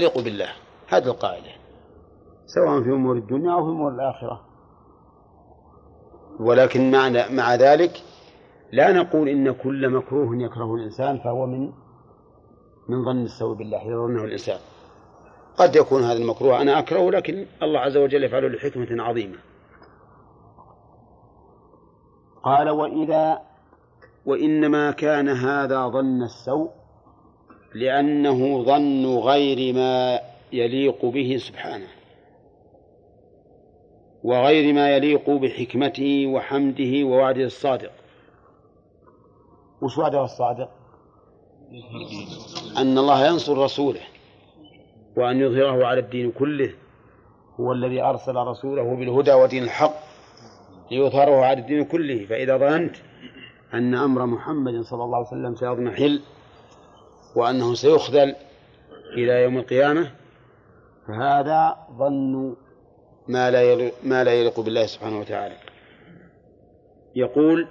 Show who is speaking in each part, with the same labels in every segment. Speaker 1: تليق بالله هذه القاعدة سواء في أمور الدنيا أو في أمور الآخرة ولكن معنى مع ذلك لا نقول إن كل مكروه يكره الإنسان فهو من من ظن السوء بالله يظنه الإنسان قد يكون هذا المكروه أنا أكرهه لكن الله عز وجل يفعله لحكمة عظيمة قال وإذا وإنما كان هذا ظن السوء لأنه ظن غير ما يليق به سبحانه وغير ما يليق بحكمته وحمده ووعده الصادق وش وعده الصادق؟ أن الله ينصر رسوله وأن يظهره على الدين كله هو الذي أرسل رسوله بالهدى ودين الحق ليظهره على الدين كله فإذا ظننت أن أمر محمد صلى الله عليه وسلم سيضمحل وأنه سيخذل إلى يوم القيامة فهذا ظن ما لا ما لا يليق بالله سبحانه وتعالى يقول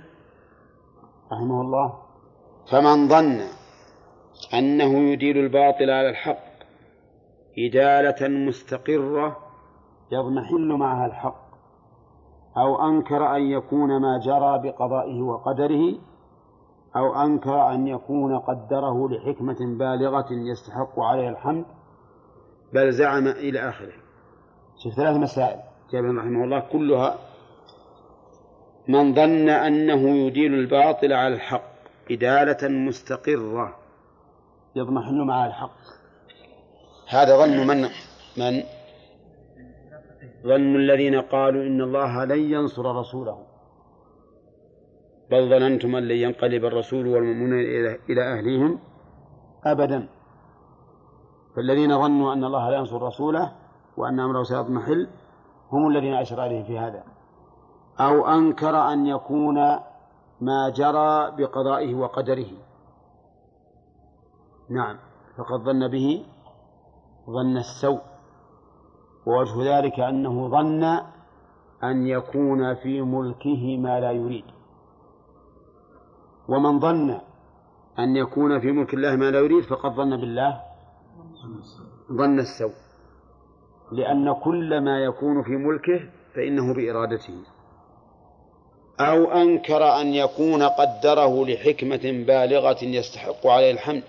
Speaker 1: رحمه الله فمن ظن أنه يدير الباطل على الحق إدالة مستقرة يضمحل معها الحق أو أنكر أن يكون ما جرى بقضائه وقدره أو أنكر أن يكون قدره لحكمة بالغة يستحق عليها الحمد بل زعم إلى آخره شوف ثلاث مسائل جابر رحمه الله كلها من ظن أنه يدين الباطل على الحق إدالة مستقرة يضمحل مع الحق هذا ظن من من ظن الذين قالوا إن الله لن ينصر رسوله بل ظننتم أن لن ينقلب الرسول والمؤمنون إلى أهليهم أبدا فالذين ظنوا أن الله لا ينصر رسوله وأن أمره سيضمحل هم الذين أشر عليهم في هذا أو أنكر أن يكون ما جرى بقضائه وقدره نعم فقد ظن به ظن السوء ووجه ذلك أنه ظن أن يكون في ملكه ما لا يريد ومن ظن أن يكون في ملك الله ما لا يريد فقد ظن بالله ظن السوء لأن كل ما يكون في ملكه فإنه بإرادته أو أنكر أن يكون قدره لحكمة بالغة يستحق عليه الحمد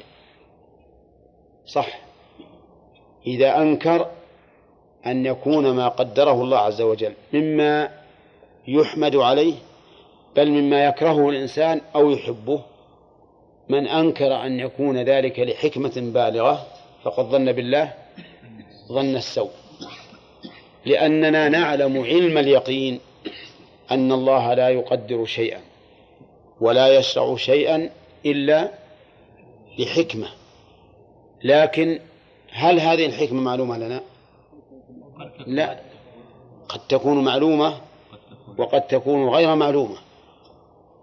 Speaker 1: صح إذا أنكر أن يكون ما قدره الله عز وجل مما يحمد عليه بل مما يكرهه الإنسان أو يحبه من أنكر أن يكون ذلك لحكمة بالغة فقد ظن بالله ظن السوء لأننا نعلم علم اليقين أن الله لا يقدر شيئا ولا يشرع شيئا إلا لحكمة لكن هل هذه الحكمة معلومة لنا؟ لا قد تكون معلومة وقد تكون غير معلومة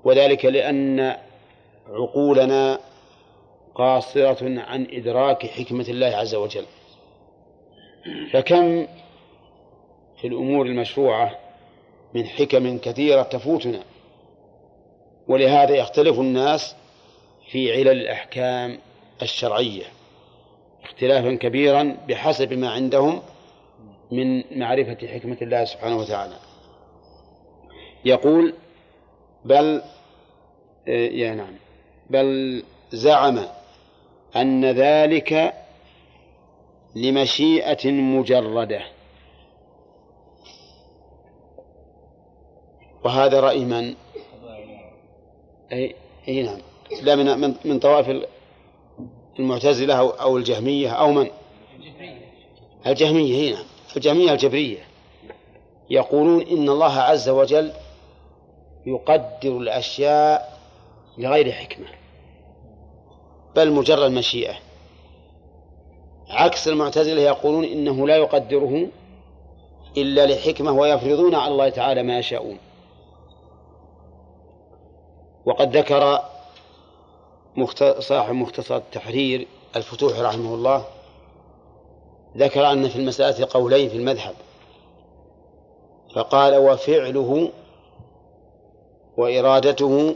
Speaker 1: وذلك لأن عقولنا قاصرة عن إدراك حكمة الله عز وجل فكم في الأمور المشروعة من حكم كثيرة تفوتنا ولهذا يختلف الناس في علل الأحكام الشرعية اختلافا كبيرا بحسب ما عندهم من معرفة حكمة الله سبحانه وتعالى يقول بل آه، يا نعم بل زعم أن ذلك لمشيئة مجردة وهذا رأي من؟ أي, أي نعم لا من من, طوائف المعتزلة أو, أو الجهمية أو من؟ الجهمية هنا نعم. الجهمية الجبرية يقولون إن الله عز وجل يقدر الأشياء لغير حكمة بل مجرد مشيئة عكس المعتزلة يقولون إنه لا يقدره إلا لحكمة ويفرضون على الله تعالى ما يشاءون وقد ذكر صاحب مختصر التحرير الفتوح رحمه الله ذكر أن في المسألة قولين في المذهب فقال وفعله وإرادته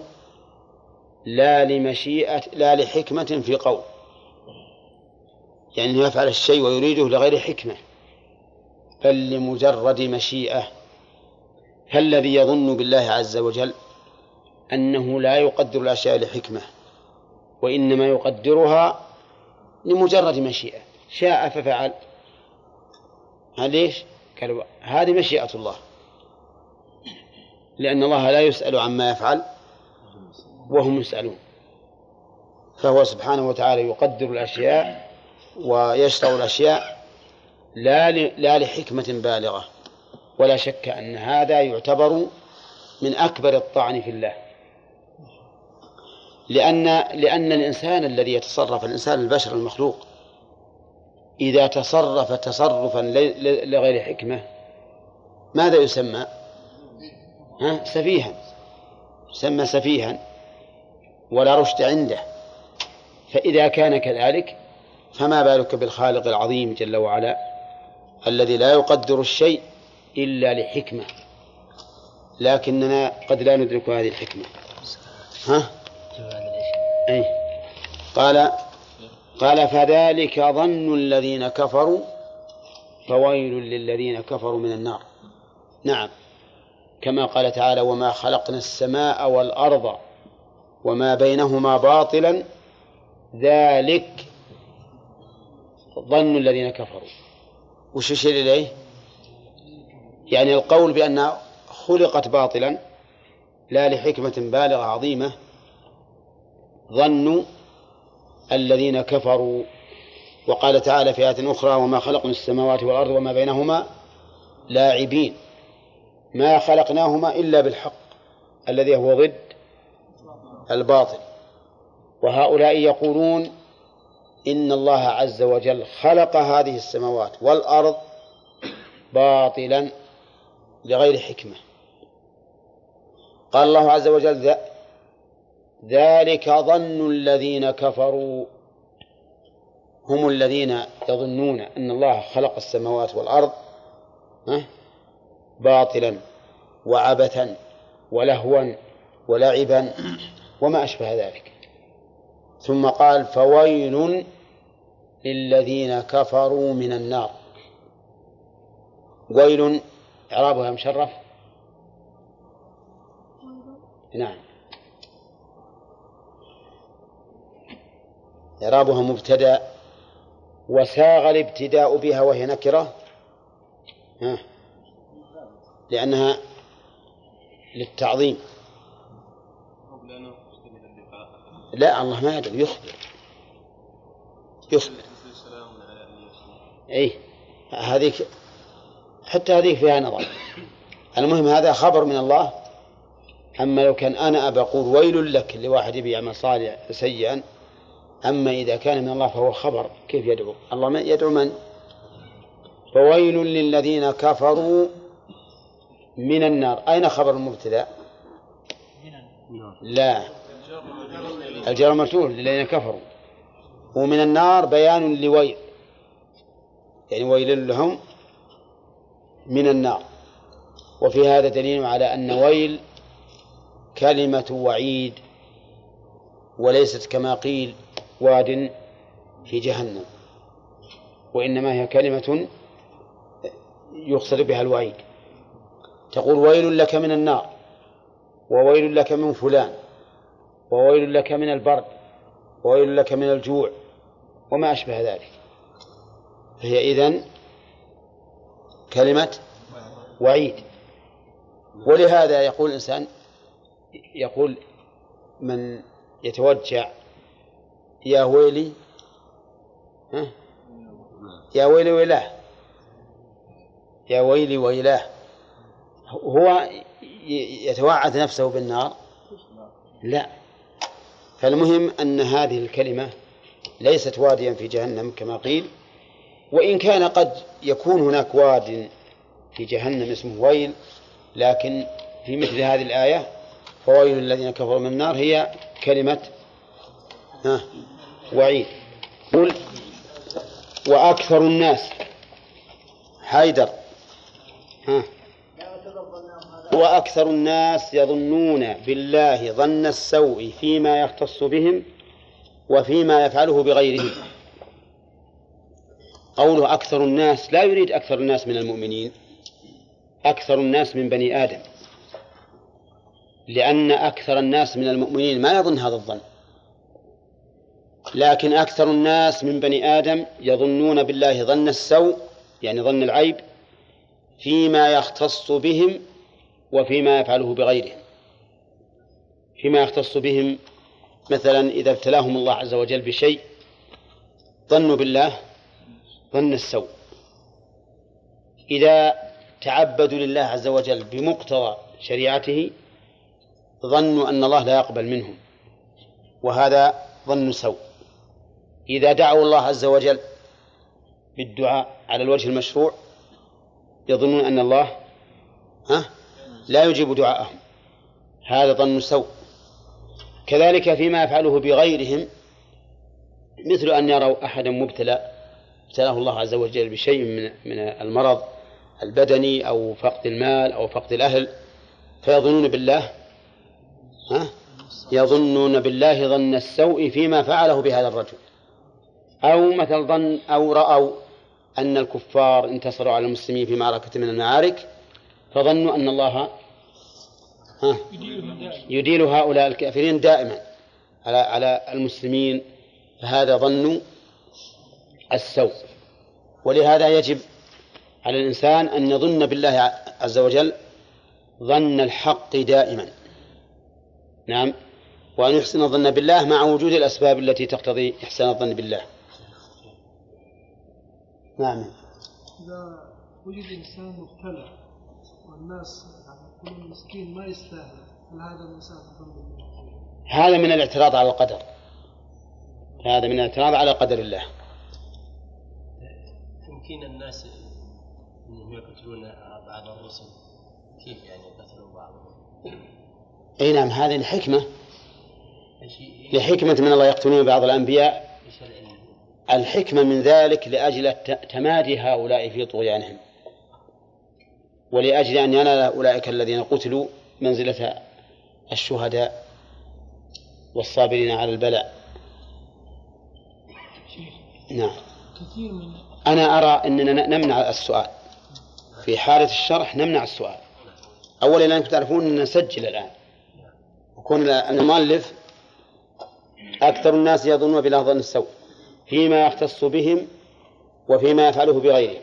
Speaker 1: لا لمشيئة لا لحكمة في قول يعني يفعل الشيء ويريده لغير حكمة بل لمجرد مشيئة فالذي يظن بالله عز وجل أنه لا يقدر الأشياء لحكمة وإنما يقدرها لمجرد مشيئة شاء ففعل ليش؟ هذه مشيئة الله لأن الله لا يسأل عما يفعل وهم يسألون فهو سبحانه وتعالى يقدر الأشياء ويشرع الأشياء لا لا لحكمة بالغة ولا شك أن هذا يعتبر من أكبر الطعن في الله لأن لأن الإنسان الذي يتصرف الإنسان البشر المخلوق إذا تصرف تصرفا لغير حكمة ماذا يسمى؟ ها سفيها سمى سفيها ولا رشد عنده فإذا كان كذلك فما بالك بالخالق العظيم جل وعلا الذي لا يقدر الشيء إلا لحكمة لكننا قد لا ندرك هذه الحكمة ها؟ أي قال قال فذلك ظن الذين كفروا فويل للذين كفروا من النار نعم كما قال تعالى وما خلقنا السماء والأرض وما بينهما باطلا ذلك ظن الذين كفروا وش يشير إليه يعني القول بأنها خلقت باطلا لا لحكمة بالغة عظيمة ظن الذين كفروا وقال تعالى في آية أخرى وما خلقنا السماوات والأرض وما بينهما لاعبين ما خلقناهما إلا بالحق الذي هو ضد الباطل وهؤلاء يقولون إن الله عز وجل خلق هذه السماوات والأرض باطلا لغير حكمة قال الله عز وجل ذلك ظن الذين كفروا هم الذين يظنون أن الله خلق السماوات والأرض باطلا وعبثا ولهوا ولعبا وما أشبه ذلك ثم قال فويل للذين كفروا من النار ويل إعرابها مشرف نعم إعرابها مبتدأ وساغ الابتداء بها وهي نكرة ها لأنها للتعظيم لا الله ما يدري يخبر يخبر أي هذيك حتى هذيك فيها نظر المهم هذا خبر من الله أما لو كان أنا أبى أقول ويل لك لواحد يبيع صالح سيئا أما إذا كان من الله فهو خبر كيف يدعو الله من يدعو من فويل للذين كفروا من النار أين خبر المبتدأ لا الجار مرتوه للذين كفروا ومن النار بيان لويل يعني ويل لهم من النار وفي هذا دليل على أن ويل كلمة وعيد وليست كما قيل واد في جهنم وإنما هي كلمة يقصد بها الوعيد تقول ويل لك من النار وويل لك من فلان وويل لك من البرد وويل لك من الجوع وما أشبه ذلك فهي إذن كلمة وعيد ولهذا يقول الإنسان يقول من يتوجع يا ويلي ها يا ويلي ويلاه يا ويلي ويلاه هو يتوعد نفسه بالنار لا فالمهم أن هذه الكلمة ليست واديا في جهنم كما قيل وإن كان قد يكون هناك واد في جهنم اسمه ويل لكن في مثل هذه الآية فويل الذين كفروا من النار هي كلمة وعيد قل وأكثر الناس حيدر ها وأكثر الناس يظنون بالله ظن السوء فيما يختص بهم وفيما يفعله بغيرهم قوله أكثر الناس لا يريد أكثر الناس من المؤمنين أكثر الناس من بني آدم لأن أكثر الناس من المؤمنين ما يظن هذا الظن لكن أكثر الناس من بني آدم يظنون بالله ظن السوء يعني ظن العيب فيما يختص بهم وفيما يفعله بغيرهم فيما يختص بهم مثلا إذا ابتلاهم الله عز وجل بشيء ظنوا بالله ظن السوء إذا تعبدوا لله عز وجل بمقتضى شريعته ظنوا أن الله لا يقبل منهم وهذا ظن سوء إذا دعوا الله عز وجل بالدعاء على الوجه المشروع يظنون أن الله ها لا يجيب دعاءهم هذا ظن سوء كذلك فيما يفعله بغيرهم مثل أن يروا أحدا مبتلى ابتلاه الله عز وجل بشيء من من المرض البدني أو فقد المال أو فقد الأهل فيظنون بالله ها يظنون بالله ظن السوء فيما فعله بهذا الرجل أو مثل ظن أو رأوا أن الكفار انتصروا على المسلمين في معركة من المعارك فظنوا أن الله ها يديل هؤلاء الكافرين دائما على على المسلمين فهذا ظن السوء ولهذا يجب على الإنسان أن يظن بالله عز وجل ظن الحق دائما نعم وأن يحسن الظن بالله مع وجود الأسباب التي تقتضي إحسان الظن بالله
Speaker 2: نعم إذا وجد إنسان مبتلى والناس يعني كل مسكين ما يستاهل هذا
Speaker 1: هذا من الاعتراض على القدر هذا من الاعتراض على قدر الله
Speaker 2: تمكين الناس انهم يقتلون بعض الرسل كيف يعني قتلوا بعضهم؟
Speaker 1: اي نعم هذه الحكمه لحكمة من الله يقتلون بعض الأنبياء الحكمة من ذلك لأجل تمادي هؤلاء في طغيانهم ولأجل أن ينال أولئك الذين قتلوا منزلة الشهداء والصابرين على البلاء نعم كثير من أنا أرى أننا نمنع السؤال في حالة الشرح نمنع السؤال أولا لأنكم تعرفون أن نسجل الآن وكون المؤلف أكثر الناس يظنون بلا ظن السوء فيما يختص بهم وفيما يفعله بغيرهم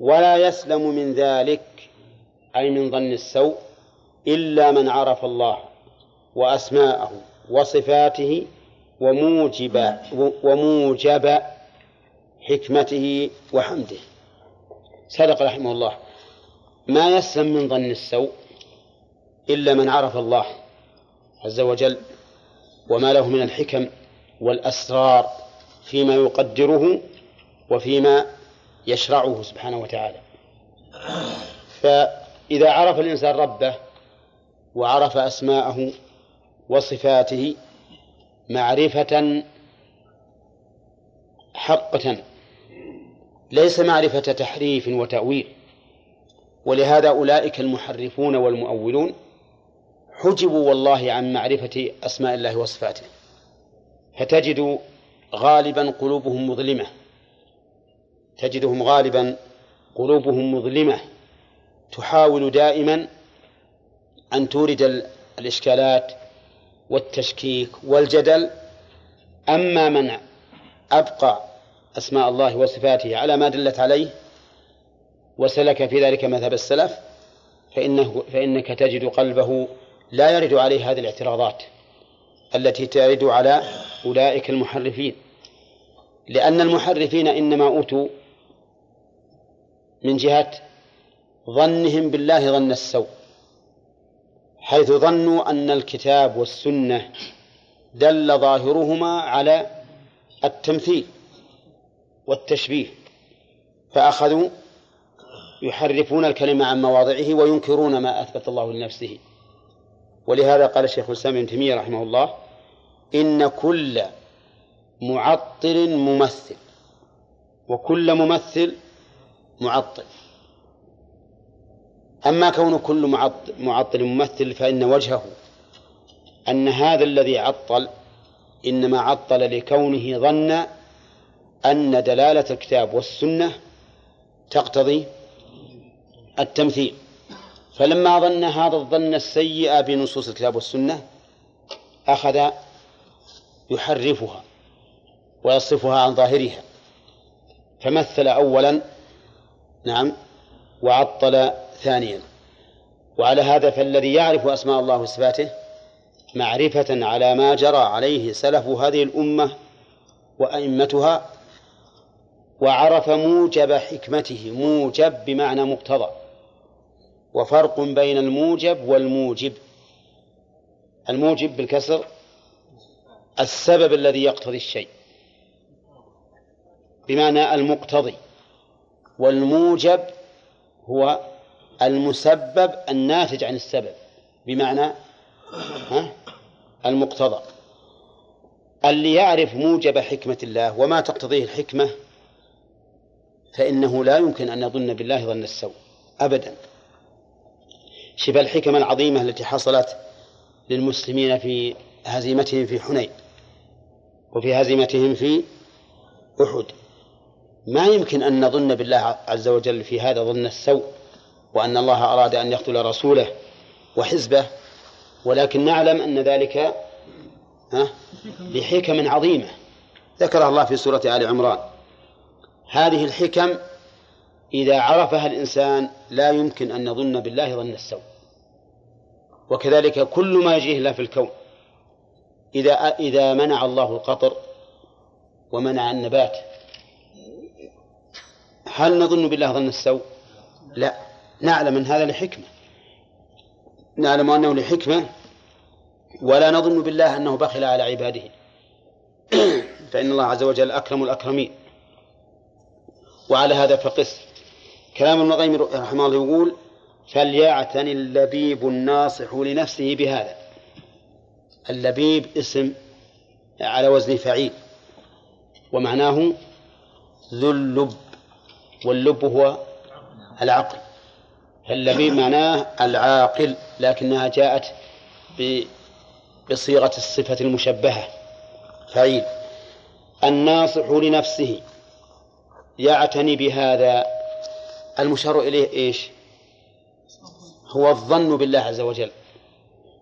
Speaker 1: ولا يسلم من ذلك أي من ظن السوء إلا من عرف الله وأسماءه وصفاته وموجب وموجب حكمته وحمده صدق رحمه الله ما يسلم من ظن السوء إلا من عرف الله عز وجل وما له من الحكم والأسرار فيما يقدره وفيما يشرعه سبحانه وتعالى ف إذا عرف الإنسان ربه وعرف أسماءه وصفاته معرفة حقة ليس معرفة تحريف وتأويل ولهذا أولئك المحرفون والمؤولون حجبوا والله عن معرفة أسماء الله وصفاته فتجد غالبا قلوبهم مظلمة تجدهم غالبا قلوبهم مظلمة تحاول دائما أن تورد الإشكالات والتشكيك والجدل أما من أبقى أسماء الله وصفاته على ما دلت عليه وسلك في ذلك مذهب السلف فإنه فإنك تجد قلبه لا يرد عليه هذه الاعتراضات التي ترد على أولئك المحرفين لأن المحرفين إنما أوتوا من جهة ظنهم بالله ظن السوء حيث ظنوا أن الكتاب والسنة دل ظاهرهما على التمثيل والتشبيه فأخذوا يحرفون الكلمة عن مواضعه وينكرون ما أثبت الله لنفسه ولهذا قال الشيخ الإسلام ابن تيمية رحمه الله إن كل معطل ممثل وكل ممثل معطل أما كون كل معطل, معطل ممثل فإن وجهه أن هذا الذي عطل إنما عطل لكونه ظن أن دلالة الكتاب والسنة تقتضي التمثيل فلما ظن هذا الظن السيء بنصوص الكتاب والسنة أخذ يحرفها ويصرفها عن ظاهرها فمثل أولا نعم وعطل ثانيا وعلى هذا فالذي يعرف أسماء الله وصفاته معرفة على ما جرى عليه سلف هذه الأمة وأئمتها وعرف موجب حكمته موجب بمعنى مقتضى وفرق بين الموجب والموجب الموجب بالكسر السبب الذي يقتضي الشيء بمعنى المقتضي والموجب هو المسبب الناتج عن السبب بمعنى ها المقتضى اللي يعرف موجب حكمة الله وما تقتضيه الحكمة فإنه لا يمكن أن يظن بالله ظن السوء أبدا شبه الحكمة العظيمة التي حصلت للمسلمين في هزيمتهم في حنين وفي هزيمتهم في أحد ما يمكن أن نظن بالله عز وجل في هذا ظن السوء وأن الله أراد أن يقتل رسوله وحزبه ولكن نعلم أن ذلك لحكم عظيمة ذكرها الله في سورة آل عمران هذه الحكم إذا عرفها الإنسان لا يمكن أن نظن بالله ظن السوء وكذلك كل ما يجيه الله في الكون إذا إذا منع الله القطر ومنع النبات هل نظن بالله ظن السوء؟ لا نعلم أن هذا لحكمة نعلم أنه لحكمة ولا نظن بالله أنه بخل على عباده فإن الله عز وجل أكرم الأكرمين وعلى هذا فقس كلام ابن القيم رحمه الله يقول فليعتني اللبيب الناصح لنفسه بهذا اللبيب اسم على وزن فعيل ومعناه ذو اللب واللب هو العقل فاللبيب معناه العاقل لكنها جاءت بصيغة الصفة المشبهة فعيل الناصح لنفسه يعتني بهذا المشار إليه إيش هو الظن بالله عز وجل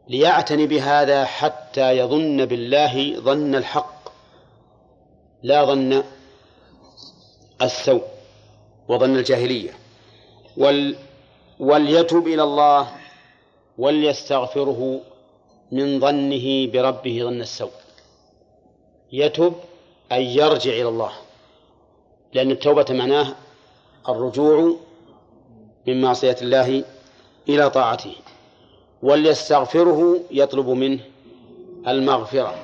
Speaker 1: ليعتني بهذا حتى يظن بالله ظن الحق لا ظن السوء وظن الجاهلية وال وليتب إلى الله وليستغفره من ظنه بربه ظن السوء يتب أي يرجع إلى الله لأن التوبة معناه الرجوع من معصية الله إلى طاعته وليستغفره يطلب منه المغفرة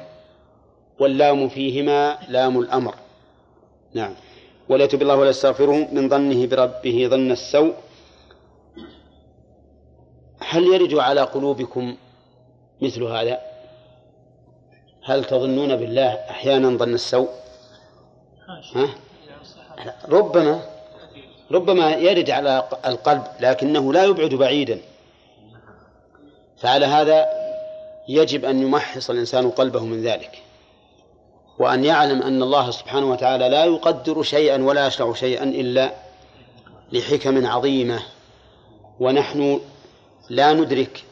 Speaker 1: واللام فيهما لام الأمر نعم وليتب الله وليستغفره من ظنه بربه ظن السوء هل يرد على قلوبكم مثل هذا هل تظنون بالله أحيانا ظن السوء ها؟ ربما ربما يرد على القلب لكنه لا يبعد بعيدا فعلى هذا يجب أن يمحص الإنسان قلبه من ذلك وأن يعلم أن الله سبحانه وتعالى لا يقدر شيئا ولا يشرع شيئا إلا لحكم عظيمة ونحن لا ندرك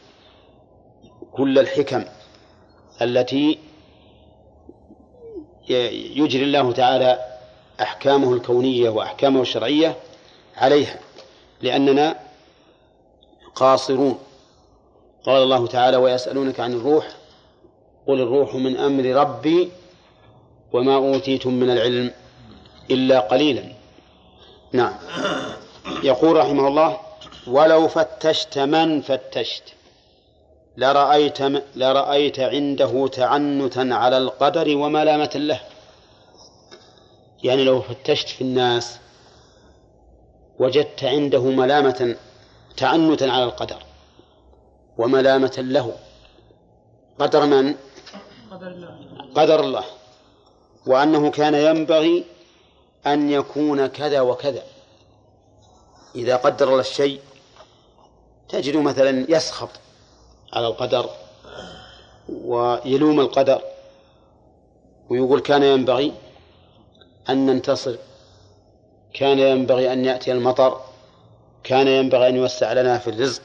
Speaker 1: كل الحكم التي يجري الله تعالى أحكامه الكونية وأحكامه الشرعية عليها لأننا قاصرون قال الله تعالى ويسألونك عن الروح قل الروح من أمر ربي وما أوتيتم من العلم إلا قليلا نعم يقول رحمه الله ولو فتشت من فتشت لرأيت, لرأيت عنده تعنتا على القدر وملامة له يعني لو فتشت في الناس وجدت عنده ملامة تعنتا على القدر وملامة له قدر من؟ قدر الله وأنه كان ينبغي أن يكون كذا وكذا إذا قدر الله الشيء تجد مثلا يسخط على القدر ويلوم القدر ويقول كان ينبغي أن ننتصر كان ينبغي أن يأتي المطر كان ينبغي أن يوسع لنا في الرزق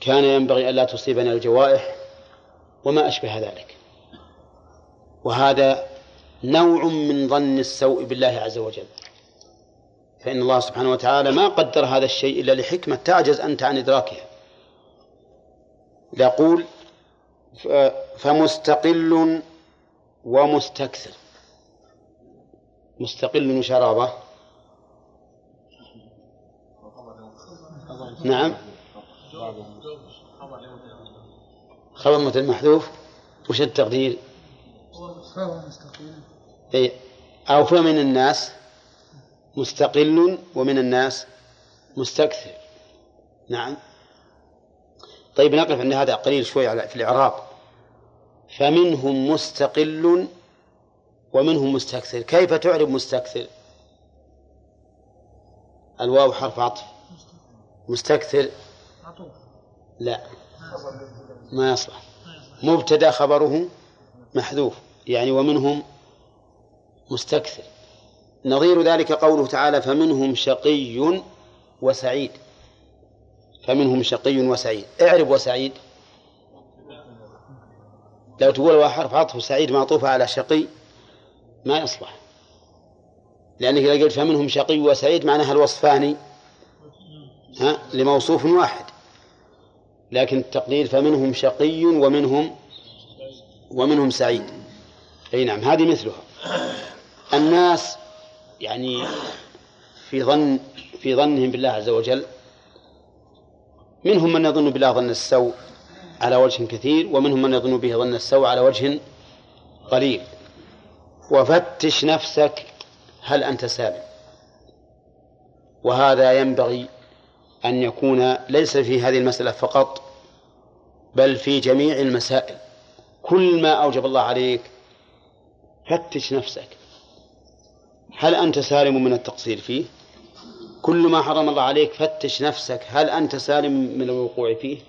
Speaker 1: كان ينبغي أن لا تصيبنا الجوائح وما أشبه ذلك وهذا نوع من ظن السوء بالله عز وجل فإن الله سبحانه وتعالى ما قدر هذا الشيء إلا لحكمة تعجز أنت عن إدراكها يقول فمستقل ومستكثر مستقل وشرابة نعم خبر مثل محذوف وش التقدير؟ فهو مستقل أي أو فهو من الناس مستقل ومن الناس مستكثر نعم طيب نقف عند هذا قليل شوي على في الإعراب فمنهم مستقل ومنهم مستكثر كيف تعرب مستكثر الواو حرف عطف مستكثر لا ما يصلح مبتدا خبره محذوف يعني ومنهم مستكثر نظير ذلك قوله تعالى فمنهم شقي وسعيد فمنهم شقي وسعيد اعرب وسعيد لو تقول حرف عطف سعيد معطوفة على شقي ما يصلح لأنك إذا قلت فمنهم شقي وسعيد معناها الوصفان ها لموصوف واحد لكن التقدير فمنهم شقي ومنهم ومنهم سعيد أي نعم هذه مثلها الناس يعني في ظن في ظنهم بالله عز وجل منهم من يظن بالله ظن السوء على وجه كثير ومنهم من يظن به ظن السوء على وجه قليل وفتش نفسك هل أنت سالم وهذا ينبغي أن يكون ليس في هذه المسألة فقط بل في جميع المسائل كل ما أوجب الله عليك فتش نفسك هل أنت سالم من التقصير فيه كل ما حرم الله عليك فتش نفسك هل أنت سالم من الوقوع فيه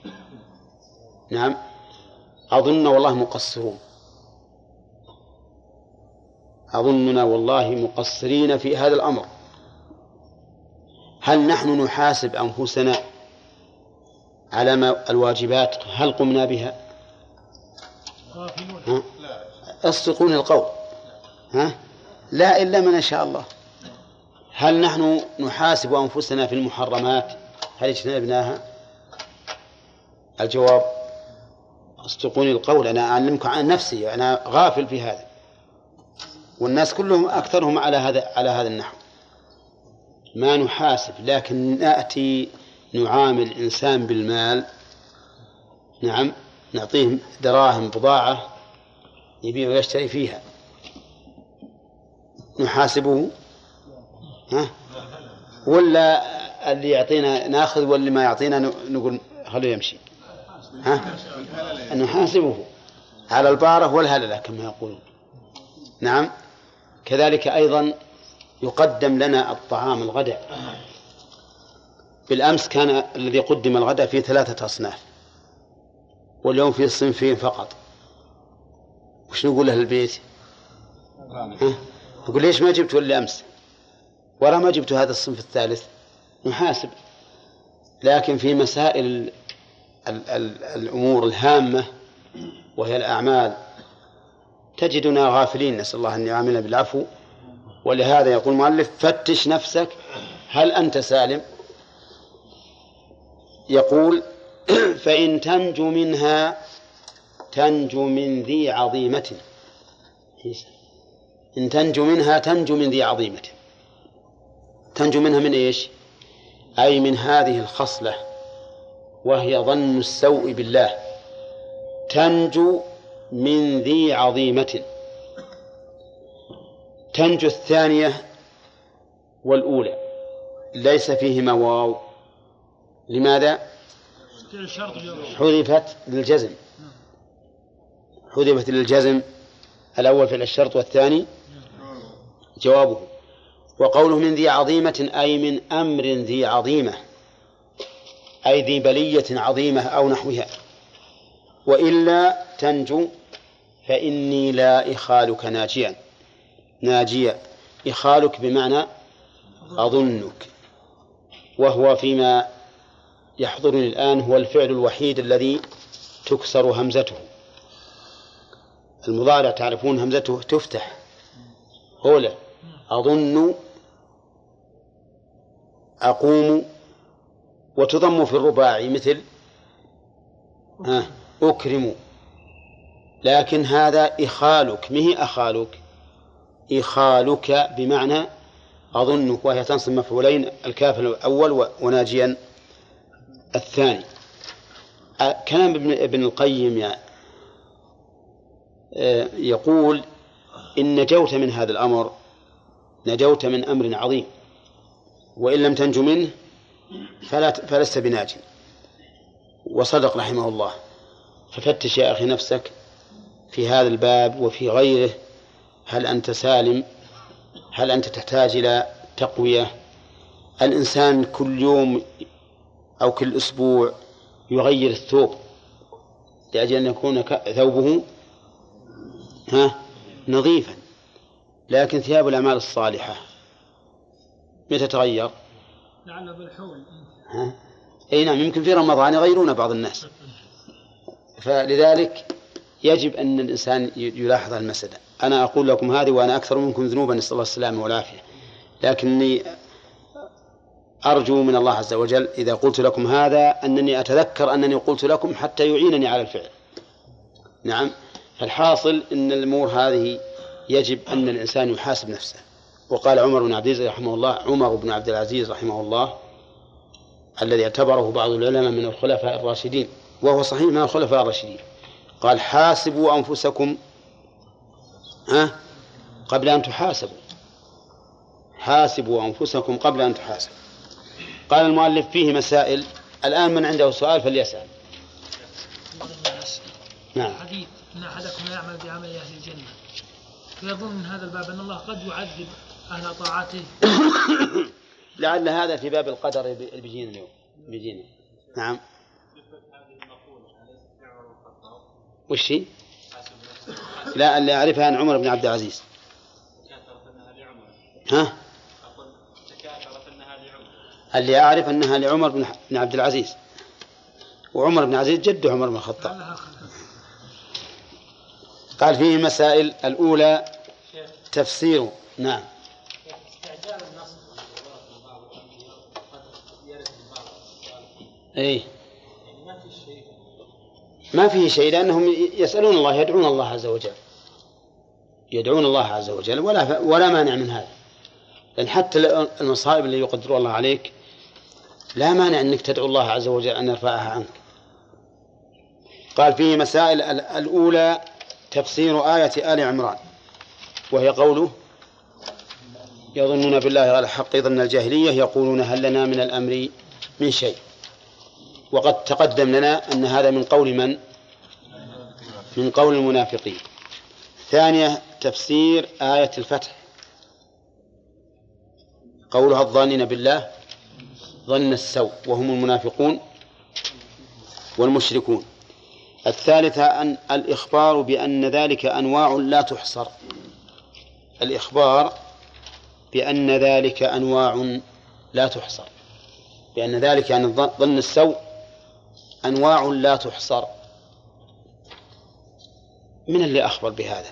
Speaker 1: نعم أظن والله مقصرون أظننا والله مقصرين في هذا الأمر هل نحن نحاسب أنفسنا على ما الواجبات هل قمنا بها ها؟ أصدقون القول ها؟ لا إلا من شاء الله هل نحن نحاسب أنفسنا في المحرمات هل اجتنبناها الجواب اصدقوني القول أنا أعلمكم عن نفسي أنا غافل في هذا والناس كلهم أكثرهم على هذا على هذا النحو ما نحاسب لكن نأتي نعامل إنسان بالمال نعم نعطيه دراهم بضاعة يبيع ويشتري فيها نحاسبه ها؟ ولا اللي يعطينا ناخذ واللي ما يعطينا نقول خلوه يمشي ها؟ نحاسبه على البارة والهللة كما يقولون نعم كذلك أيضا يقدم لنا الطعام الغداء بالأمس كان الذي قدم الغداء في ثلاثة أصناف واليوم في صنفين فقط وش نقول أهل البيت؟ ها؟ يقول ليش ما جبته إلا أمس ورا ما جبت هذا الصنف الثالث نحاسب لكن في مسائل ال ال الـ الأمور الهامة وهي الأعمال تجدنا غافلين نسأل الله أن يعاملنا بالعفو ولهذا يقول المؤلف فتش نفسك هل أنت سالم يقول فإن تنجو منها تنجو من ذي عظيمة إن تنجو منها تنجو من ذي عظيمة تنجو منها من إيش أي من هذه الخصلة وهي ظن السوء بالله تنجو من ذي عظيمة تنجو الثانية والأولى ليس فيهما واو لماذا؟ حذفت للجزم حذفت للجزم الأول فعل الشرط والثاني جوابه وقوله من ذي عظيمة أي من أمر ذي عظيمة أي ذي بلية عظيمة أو نحوها وإلا تنجو فإني لا إخالك ناجيا ناجيا إخالك بمعنى أظنك وهو فيما يحضرني الآن هو الفعل الوحيد الذي تكسر همزته المضارع تعرفون همزته تفتح هولا أظن أقوم وتضم في الرباعي مثل أكرم لكن هذا إخالك مه أخالك إخالك بمعنى أظنك وهي تنصب مفعولين الكاف الأول وناجيا الثاني كلام ابن القيم آه، يقول إن نجوت من هذا الأمر نجوت من أمر عظيم وإن لم تنج منه فلا فلست بناج وصدق رحمه الله ففتش يا أخي نفسك في هذا الباب وفي غيره هل أنت سالم هل أنت تحتاج إلى تقوية الإنسان كل يوم أو كل أسبوع يغير الثوب لأجل أن يكون ثوبه ها نظيفا لكن ثياب الأعمال الصالحة متى تغير؟ لعل بالحول ها؟ أي نعم يمكن في رمضان يغيرون بعض الناس فلذلك يجب أن الإنسان يلاحظ المسألة أنا أقول لكم هذه وأنا أكثر منكم ذنوبا نسأل الله السلامة والعافية لكني أرجو من الله عز وجل إذا قلت لكم هذا أنني أتذكر أنني قلت لكم حتى يعينني على الفعل نعم فالحاصل أن الأمور هذه يجب أن الإنسان يحاسب نفسه وقال عمر بن عبد العزيز رحمه الله عمر بن عبد العزيز رحمه الله الذي اعتبره بعض العلماء من الخلفاء الراشدين وهو صحيح من الخلفاء الراشدين قال حاسبوا أنفسكم ها قبل أن تحاسبوا حاسبوا أنفسكم قبل أن تحاسبوا قال المؤلف فيه مسائل الآن من عنده سؤال فليسأل
Speaker 2: نعم, نعم. حديث أن أحدكم يعمل بعمل أهل الجنة فيظن من هذا الباب أن الله قد
Speaker 1: يعذب أهل طاعته
Speaker 2: لعل هذا في باب
Speaker 1: القدر بيجينا اليوم بيجينا نعم وش هي؟ لا اللي أعرفها عن عمر بن عبد العزيز ها؟ اللي أعرف أنها لعمر بن عبد العزيز وعمر بن عزيز جد عمر بن الخطاب قال فيه مسائل الأولى تفسير نعم استعجال اي ما فيه شيء لأنهم يسألون الله يدعون الله عز وجل يدعون الله عز وجل ولا ولا مانع من هذا لأن حتى المصائب اللي يقدرها الله عليك لا مانع أنك تدعو الله عز وجل أن يرفعها عنك قال فيه مسائل الأولى تفسير آية آل عمران وهي قوله يظنون بالله على حق ظن الجاهلية يقولون هل لنا من الأمر من شيء وقد تقدم لنا أن هذا من قول من من قول المنافقين ثانية تفسير آية الفتح قولها الظانين بالله ظن السوء وهم المنافقون والمشركون الثالثة أن الإخبار بأن ذلك أنواع لا تحصر الإخبار بأن ذلك أنواع لا تحصر بأن ذلك يعني ظن السوء أنواع لا تحصر من اللي أخبر بهذا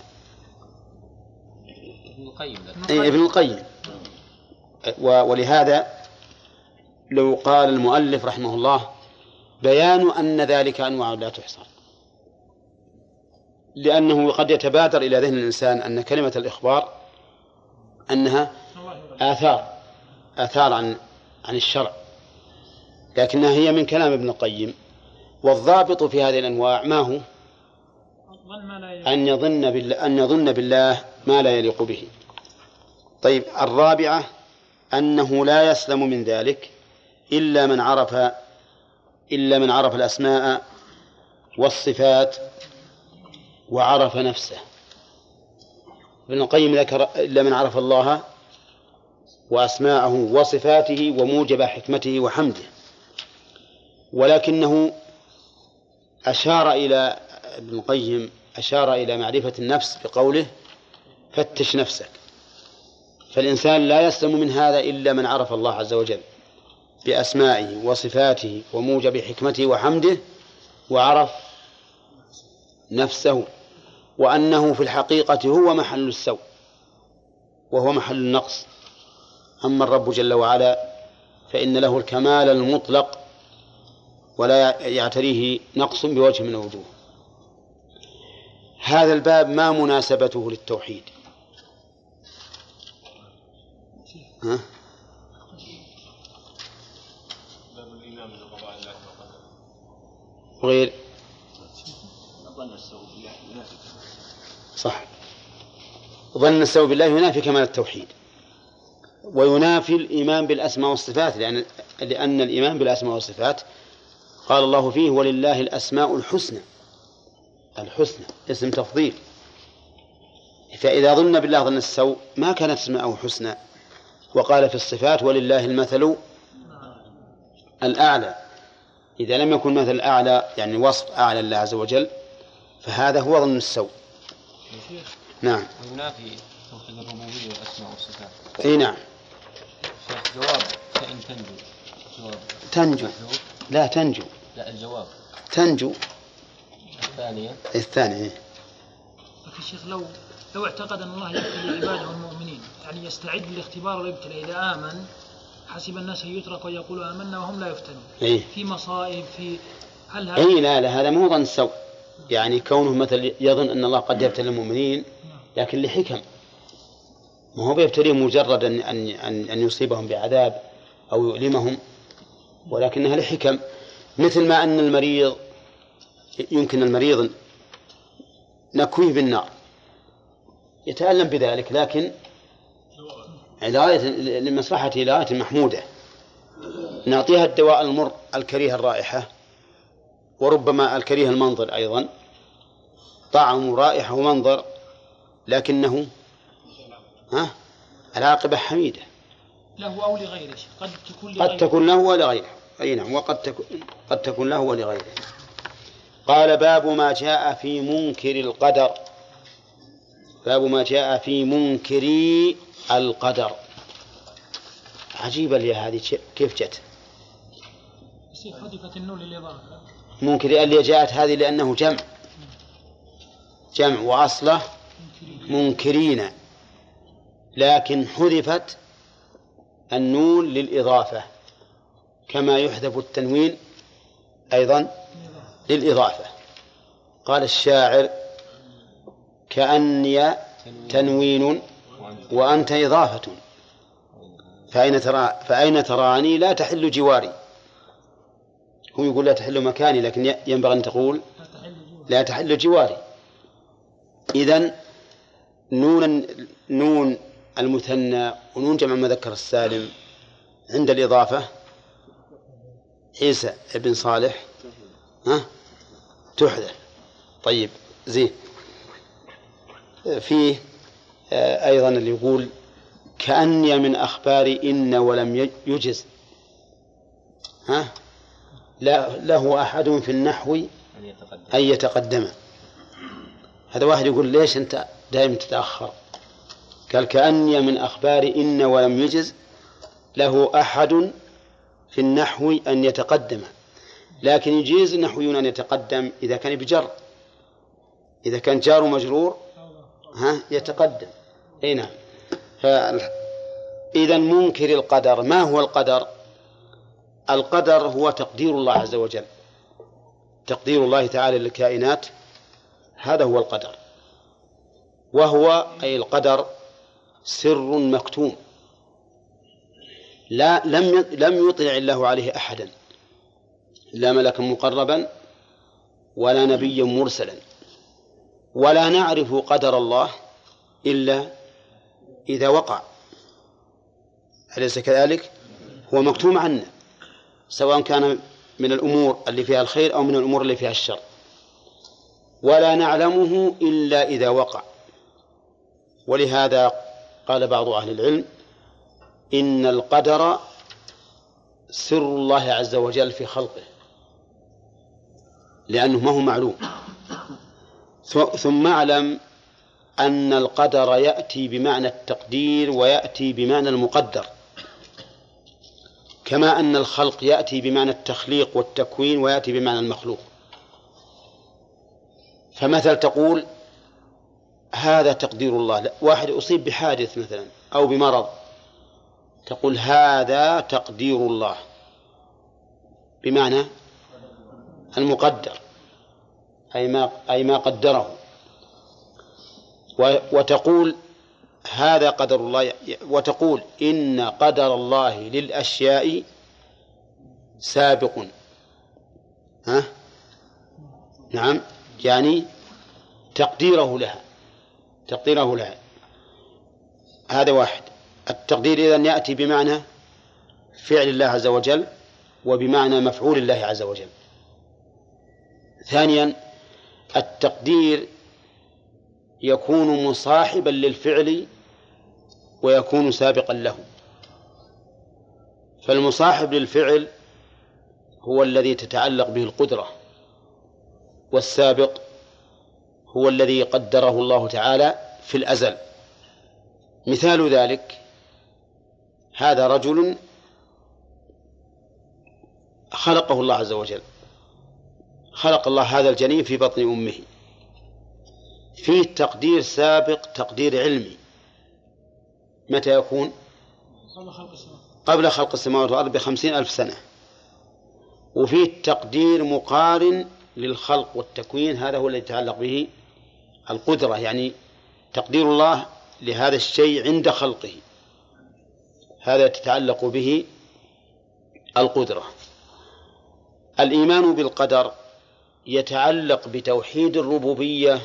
Speaker 1: ابن القيم إيه، ابن القيم ولهذا لو قال المؤلف رحمه الله بيان أن ذلك أنواع لا تحصر لأنه قد يتبادر إلى ذهن الإنسان أن كلمة الإخبار أنها آثار آثار عن عن الشرع لكنها هي من كلام ابن القيم والضابط في هذه الأنواع ما هو أن يظن بالله أن يظن بالله ما لا يليق به طيب الرابعة أنه لا يسلم من ذلك إلا من عرف إلا من عرف الأسماء والصفات وعرف نفسه ابن القيم ذكر إلا من عرف الله وأسماءه وصفاته وموجب حكمته وحمده ولكنه أشار إلى ابن القيم أشار إلى معرفة النفس بقوله فتش نفسك فالإنسان لا يسلم من هذا إلا من عرف الله عز وجل بأسمائه وصفاته وموجب حكمته وحمده وعرف نفسه وأنه في الحقيقة هو محل السوء وهو محل النقص أما الرب جل وعلا فإن له الكمال المطلق ولا يعتريه نقص بوجه من الوجوه هذا الباب ما مناسبته للتوحيد ها؟ غير أظن السوء صح ظن السوء بالله ينافي كمال التوحيد وينافي الإيمان بالأسماء والصفات لأن, لأن الإيمان بالأسماء والصفات قال الله فيه ولله الأسماء الحسنى الحسنى اسم تفضيل فإذا ظن بالله ظن السوء ما كانت اسماءه حسنى وقال في الصفات ولله المثل الأعلى إذا لم يكن مثل أعلى يعني وصف أعلى لله عز وجل فهذا هو ظن السوء نعم وينافي توحيد الربوبية والأسماء والصفات أي نعم شيخ جواب فإن تنجو جواب تنجو لا تنجو لا الجواب تنجو الثانية الثانية
Speaker 2: لكن شيخ لو لو اعتقد أن الله يبتلي عباده المؤمنين يعني يستعد لاختبار ويبتلى إذا آمن حسب الناس أن يترك ويقولوا آمنا وهم
Speaker 1: لا
Speaker 2: يفتنون إيه؟
Speaker 1: في مصائب في هل هذا إيه لا لا هذا مو ظن السوء يعني كونه مثلا يظن أن الله قد يبتلي المؤمنين لكن لحكم ما هو بيبتليهم مجرد أن, أن, أن, يصيبهم بعذاب أو يؤلمهم ولكنها لحكم مثل ما أن المريض يمكن المريض نكويه بالنار يتألم بذلك لكن علاية لمصلحته لغاية محمودة نعطيها الدواء المر الكريه الرائحة وربما الكريه المنظر أيضا طعم رائحة ومنظر لكنه ها العاقبة حميدة له أو لغيره قد تكون لغيره قد تكون له ولغيره أي نعم وقد تكون قد تكون له ولغيره قال باب ما جاء في منكر القدر باب ما جاء في منكر القدر عجيبة لي هذه كيف جت؟ حذفت النون للإضافة منكر اللي جاءت هذه لأنه جمع جمع وأصله منكرين لكن حذفت النون للإضافة كما يحذف التنوين أيضا للإضافة قال الشاعر كأني تنوين وأنت إضافة فأين ترى فأين تراني لا تحل جواري هو يقول لا تحل مكاني لكن ينبغي أن تقول لا تحل جواري إذا نون نون المثنى ونون جمع المذكر السالم عند الإضافة عيسى ابن صالح ها تحذف طيب زين فيه آه، أيضا اللي يقول كأني من أخبار إن ولم يجز ها لا له أحد في النحو أن يتقدم هذا واحد يقول ليش أنت دائما تتأخر قال كأني من أخبار إن ولم يجز له أحد في النحو أن يتقدم لكن يجيز النحويون أن يتقدم إذا كان بجر إذا كان جار مجرور ها يتقدم أي نعم إذا منكر القدر ما هو القدر؟ القدر هو تقدير الله عز وجل تقدير الله تعالى للكائنات هذا هو القدر وهو أي القدر سر مكتوم لا لم لم يطلع الله عليه أحدا لا ملكا مقربا ولا نبيا مرسلا ولا نعرف قدر الله إلا إذا وقع أليس كذلك؟ هو مكتوم عنا سواء كان من الأمور اللي فيها الخير أو من الأمور اللي فيها الشر ولا نعلمه إلا إذا وقع ولهذا قال بعض أهل العلم إن القدر سر الله عز وجل في خلقه لأنه ما هو معلوم ثم اعلم أن القدر يأتي بمعنى التقدير ويأتي بمعنى المقدر كما أن الخلق يأتي بمعنى التخليق والتكوين ويأتي بمعنى المخلوق فمثل تقول هذا تقدير الله واحد أصيب بحادث مثلا أو بمرض تقول هذا تقدير الله بمعنى المقدر أي ما أي ما قدره وتقول هذا قدر الله وتقول إن قدر الله للأشياء سابق ها نعم يعني تقديره لها تقديره لها هذا واحد التقدير إذن يأتي بمعنى فعل الله عز وجل وبمعنى مفعول الله عز وجل ثانيا التقدير يكون مصاحبا للفعل ويكون سابقا له فالمصاحب للفعل هو الذي تتعلق به القدرة والسابق هو الذي قدره الله تعالى في الأزل مثال ذلك هذا رجل خلقه الله عز وجل خلق الله هذا الجنين في بطن أمه فيه تقدير سابق تقدير علمي متى يكون قبل خلق السماوات والأرض بخمسين ألف سنة وفيه تقدير مقارن للخلق والتكوين هذا هو الذي يتعلق به القدرة يعني تقدير الله لهذا الشيء عند خلقه هذا تتعلق به القدرة الإيمان بالقدر يتعلق بتوحيد الربوبية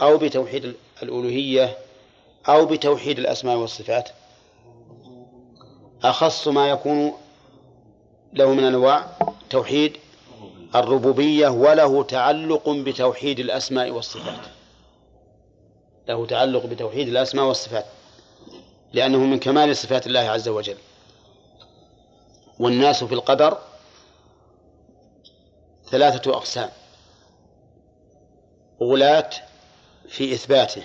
Speaker 1: أو بتوحيد الألوهية أو بتوحيد الأسماء والصفات أخص ما يكون له من أنواع توحيد الربوبية وله تعلق بتوحيد الأسماء والصفات له تعلق بتوحيد الأسماء والصفات لأنه من كمال صفات الله عز وجل والناس في القدر ثلاثة أقسام غلاة في إثباته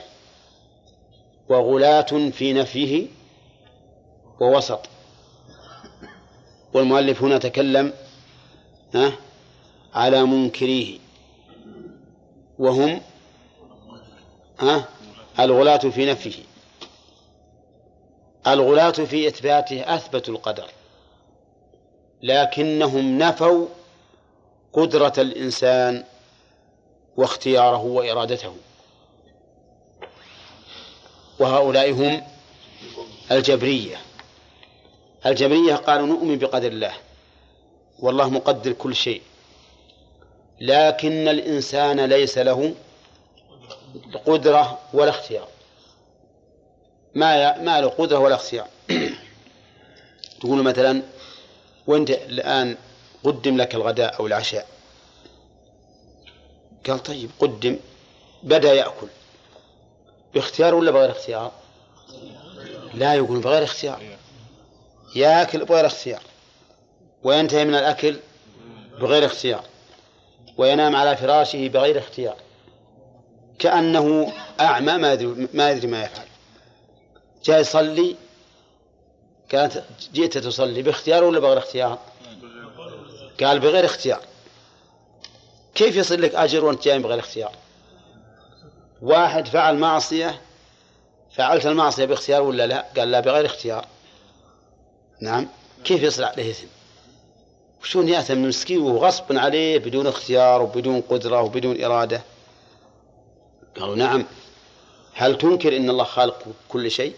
Speaker 1: وغلاة في نفيه ووسط والمؤلف هنا تكلم على منكريه وهم الغلاة في نفيه الغلاة في إثباته أثبتوا القدر لكنهم نفوا قدرة الإنسان واختياره وإرادته وهؤلاء هم الجبرية الجبرية قالوا نؤمن بقدر الله والله مقدر كل شيء لكن الإنسان ليس له قدرة ولا اختيار ما ما له قدرة ولا اختيار تقول مثلا وانت الآن قدم لك الغداء أو العشاء قال طيب قدم بدأ يأكل باختيار ولا بغير اختيار لا يقول بغير اختيار ياكل بغير اختيار وينتهي من الاكل بغير اختيار وينام على فراشه بغير اختيار كأنه أعمى ما يدري ما يدري ما يفعل جاء يصلي كانت جئت تصلي باختيار ولا بغير اختيار؟ قال بغير اختيار كيف يصل لك أجر وأنت جاي بغير اختيار؟ واحد فعل معصية فعلت المعصية باختيار ولا لا؟ قال لا بغير اختيار نعم كيف يصير عليه إثم؟ وشلون يأثم مسكين وغصب عليه بدون اختيار وبدون قدرة وبدون إرادة قالوا نعم هل تنكر أن الله خالق كل شيء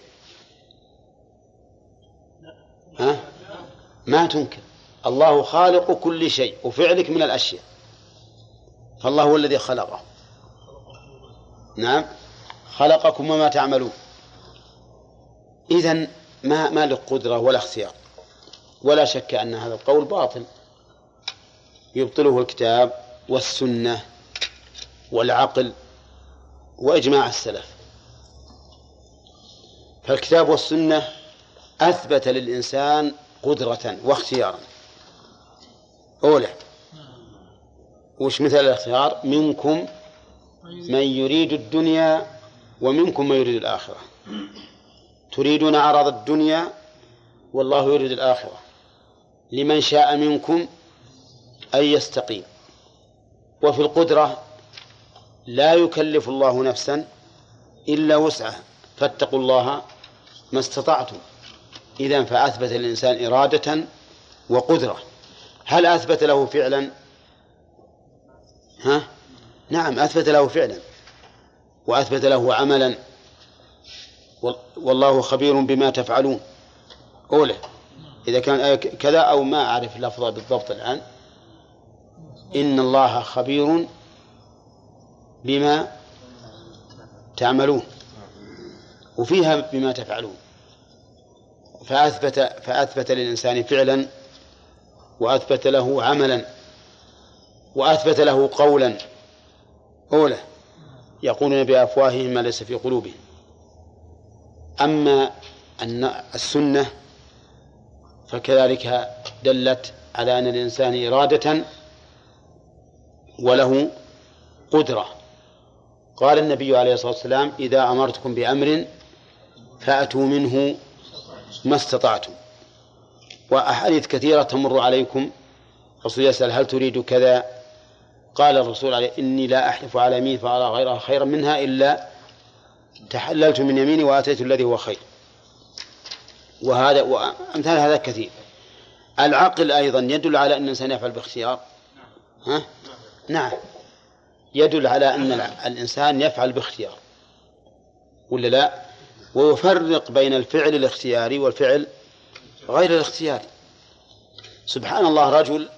Speaker 1: ها؟ ما تنكر الله خالق كل شيء وفعلك من الأشياء فالله هو الذي خلقه نعم خلقكم وما تعملون إذا ما ما له قدرة ولا اختيار ولا شك أن هذا القول باطل يبطله الكتاب والسنة والعقل وإجماع السلف فالكتاب والسنة أثبت للإنسان قدرة واختيارا أولى وش مثل الاختيار منكم من يريد الدنيا ومنكم من يريد الآخرة تريدون عرض الدنيا والله يريد الآخرة لمن شاء منكم أن يستقيم وفي القدرة لا يكلف الله نفسا إلا وسعه فاتقوا الله ما استطعتم إذا فأثبت الإنسان إرادة وقدرة هل أثبت له فعلا ها نعم أثبت له فعلا وأثبت له عملا والله خبير بما تفعلون أولى إذا كان آية كذا أو ما أعرف اللفظ بالضبط الآن إن الله خبير بما تعملون وفيها بما تفعلون فأثبت فأثبت للإنسان فعلا وأثبت له عملا وأثبت له قولا أولى يقولون بأفواههم ما ليس في قلوبهم أما أن السنة فكذلك دلت على أن الإنسان إرادة وله قدرة قال النبي عليه الصلاة والسلام إذا أمرتكم بأمر فأتوا منه ما استطعتم وأحاديث كثيرة تمر عليكم الرسول يسأل هل تريد كذا قال الرسول عليه إني لا أحلف على يمين فأرى غيرها خيرا منها إلا تحللت من يميني وآتيت الذي هو خير وهذا وأمثال هذا كثير العقل أيضا يدل على أن الإنسان يفعل باختيار ها؟ نعم يدل على أن الإنسان يفعل باختيار ولا لا ويفرق بين الفعل الاختياري والفعل غير الاختياري سبحان الله رجل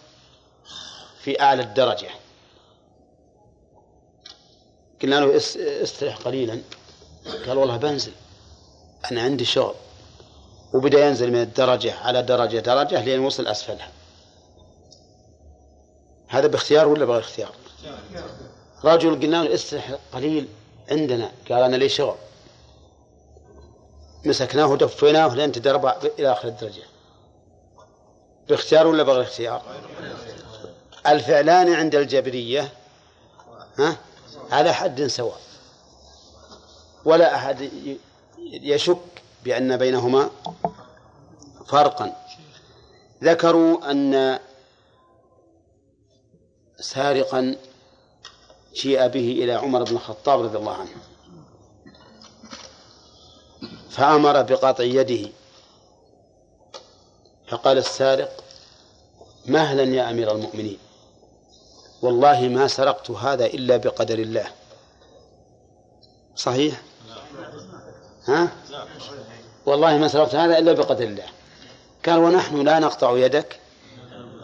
Speaker 1: في أعلى الدرجة قلنا له استرح قليلا قال والله بنزل أنا عندي شغل وبدأ ينزل من الدرجة على درجة درجة لين وصل أسفلها هذا باختيار ولا بغير اختيار رجل قلنا له استرح قليل عندنا قال أنا لي شغل مسكناه ودفيناه لين تدرب إلى آخر الدرجة باختيار ولا بغير اختيار الفعلان عند الجبرية ها على حد سواء ولا أحد يشك بأن بينهما فرقا ذكروا أن سارقا جيء به إلى عمر بن الخطاب رضي الله عنه فأمر بقطع يده فقال السارق مهلا يا أمير المؤمنين والله ما سرقت هذا إلا بقدر الله صحيح ها والله ما سرقت هذا إلا بقدر الله قال ونحن لا نقطع يدك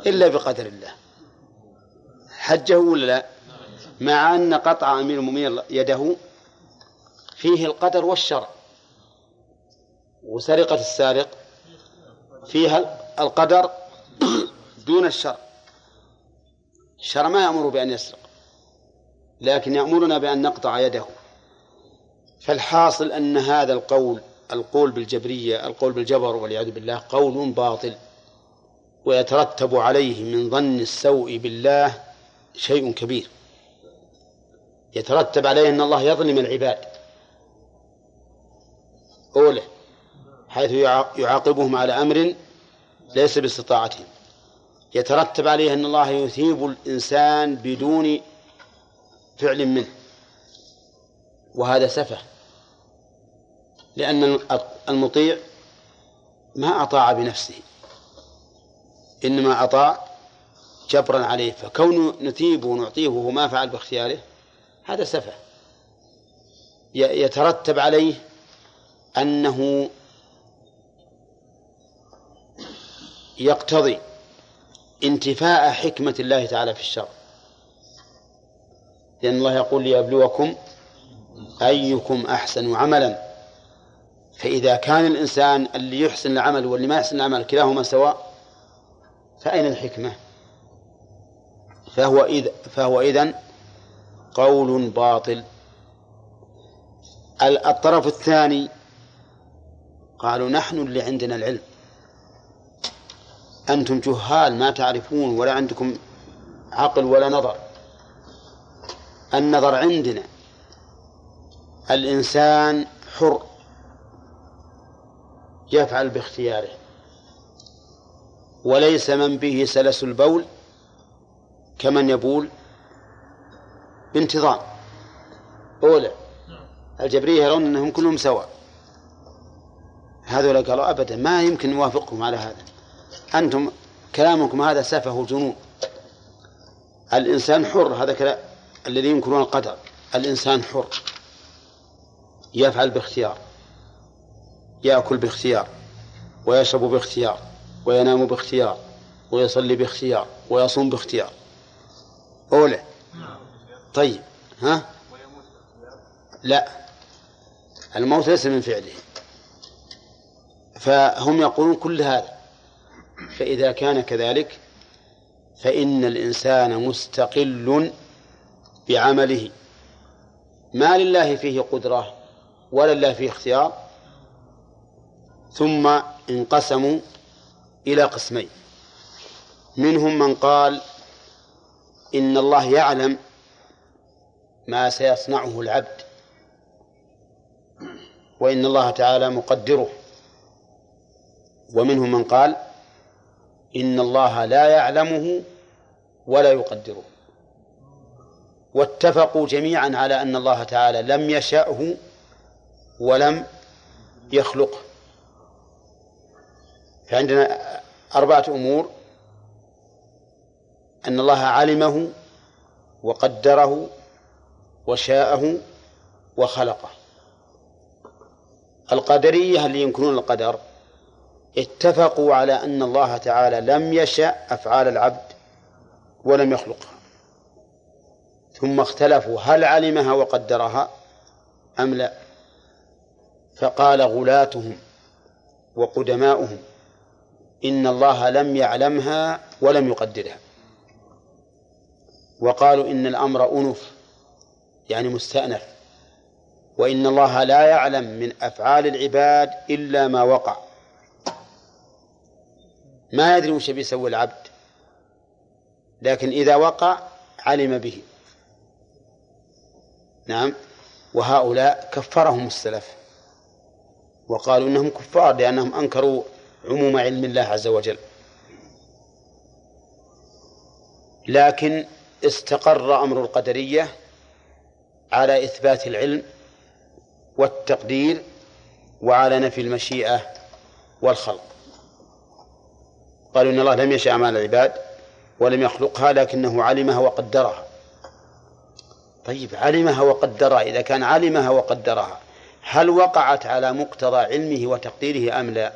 Speaker 1: إلا بقدر الله حجه ولا لا مع أن قطع أمير المؤمنين يده فيه القدر والشرع وسرقة السارق فيها القدر دون الشرع الشرع ما يأمر بأن يسرق لكن يأمرنا بأن نقطع يده فالحاصل أن هذا القول القول بالجبرية القول بالجبر والعياذ بالله قول باطل ويترتب عليه من ظن السوء بالله شيء كبير يترتب عليه أن الله يظلم العباد أوله حيث يعاقبهم على أمر ليس باستطاعتهم يترتب عليه أن الله يثيب الإنسان بدون فعل منه وهذا سفه لأن المطيع ما أطاع بنفسه إنما أطاع جبرا عليه فكون نثيبه ونعطيه وهو ما فعل باختياره هذا سفه يترتب عليه أنه يقتضي انتفاء حكمة الله تعالى في الشر لأن الله يقول ليبلوكم أيكم أحسن عملا فإذا كان الإنسان اللي يحسن العمل واللي ما يحسن العمل كلاهما سواء فأين الحكمة فهو إذ فهو إذن قول باطل الطرف الثاني قالوا نحن اللي عندنا العلم أنتم جهال ما تعرفون ولا عندكم عقل ولا نظر النظر عندنا الإنسان حر يفعل باختياره وليس من به سلس البول كمن يبول بانتظام أولى الجبرية يرون أنهم كلهم سواء هذولا قالوا أبدا ما يمكن نوافقهم على هذا أنتم كلامكم هذا سفه جنون الإنسان حر هذا كلام الذي ينكرون القدر الإنسان حر يفعل باختيار يأكل باختيار ويشرب باختيار وينام باختيار ويصلي باختيار ويصوم باختيار أولى طيب ها لا الموت ليس من فعله فهم يقولون كل هذا فإذا كان كذلك فإن الإنسان مستقل بعمله ما لله فيه قدرة ولا لله فيه اختيار ثم انقسموا إلى قسمين منهم من قال إن الله يعلم ما سيصنعه العبد وإن الله تعالى مقدره ومنهم من قال إن الله لا يعلمه ولا يقدره واتفقوا جميعا على أن الله تعالى لم يشأه ولم يخلقه فعندنا أربعة أمور أن الله علمه وقدره وشاءه وخلقه القدرية اللي ينكرون القدر اتفقوا على أن الله تعالى لم يشأ أفعال العبد ولم يخلقها ثم اختلفوا هل علمها وقدرها أم لا فقال غلاتهم وقدماؤهم إن الله لم يعلمها ولم يقدرها وقالوا إن الأمر أنف يعني مستأنف وإن الله لا يعلم من أفعال العباد إلا ما وقع ما يدري وش بيسوي العبد لكن إذا وقع علم به نعم وهؤلاء كفرهم السلف وقالوا إنهم كفار لأنهم أنكروا عموم علم الله عز وجل لكن استقر أمر القدرية على إثبات العلم والتقدير وعلى نفي المشيئة والخلق قالوا إن الله لم يشاء أعمال العباد ولم يخلقها لكنه علمها وقدرها طيب علمها وقدرها إذا كان علمها وقدرها هل وقعت على مقتضى علمه وتقديره أم لا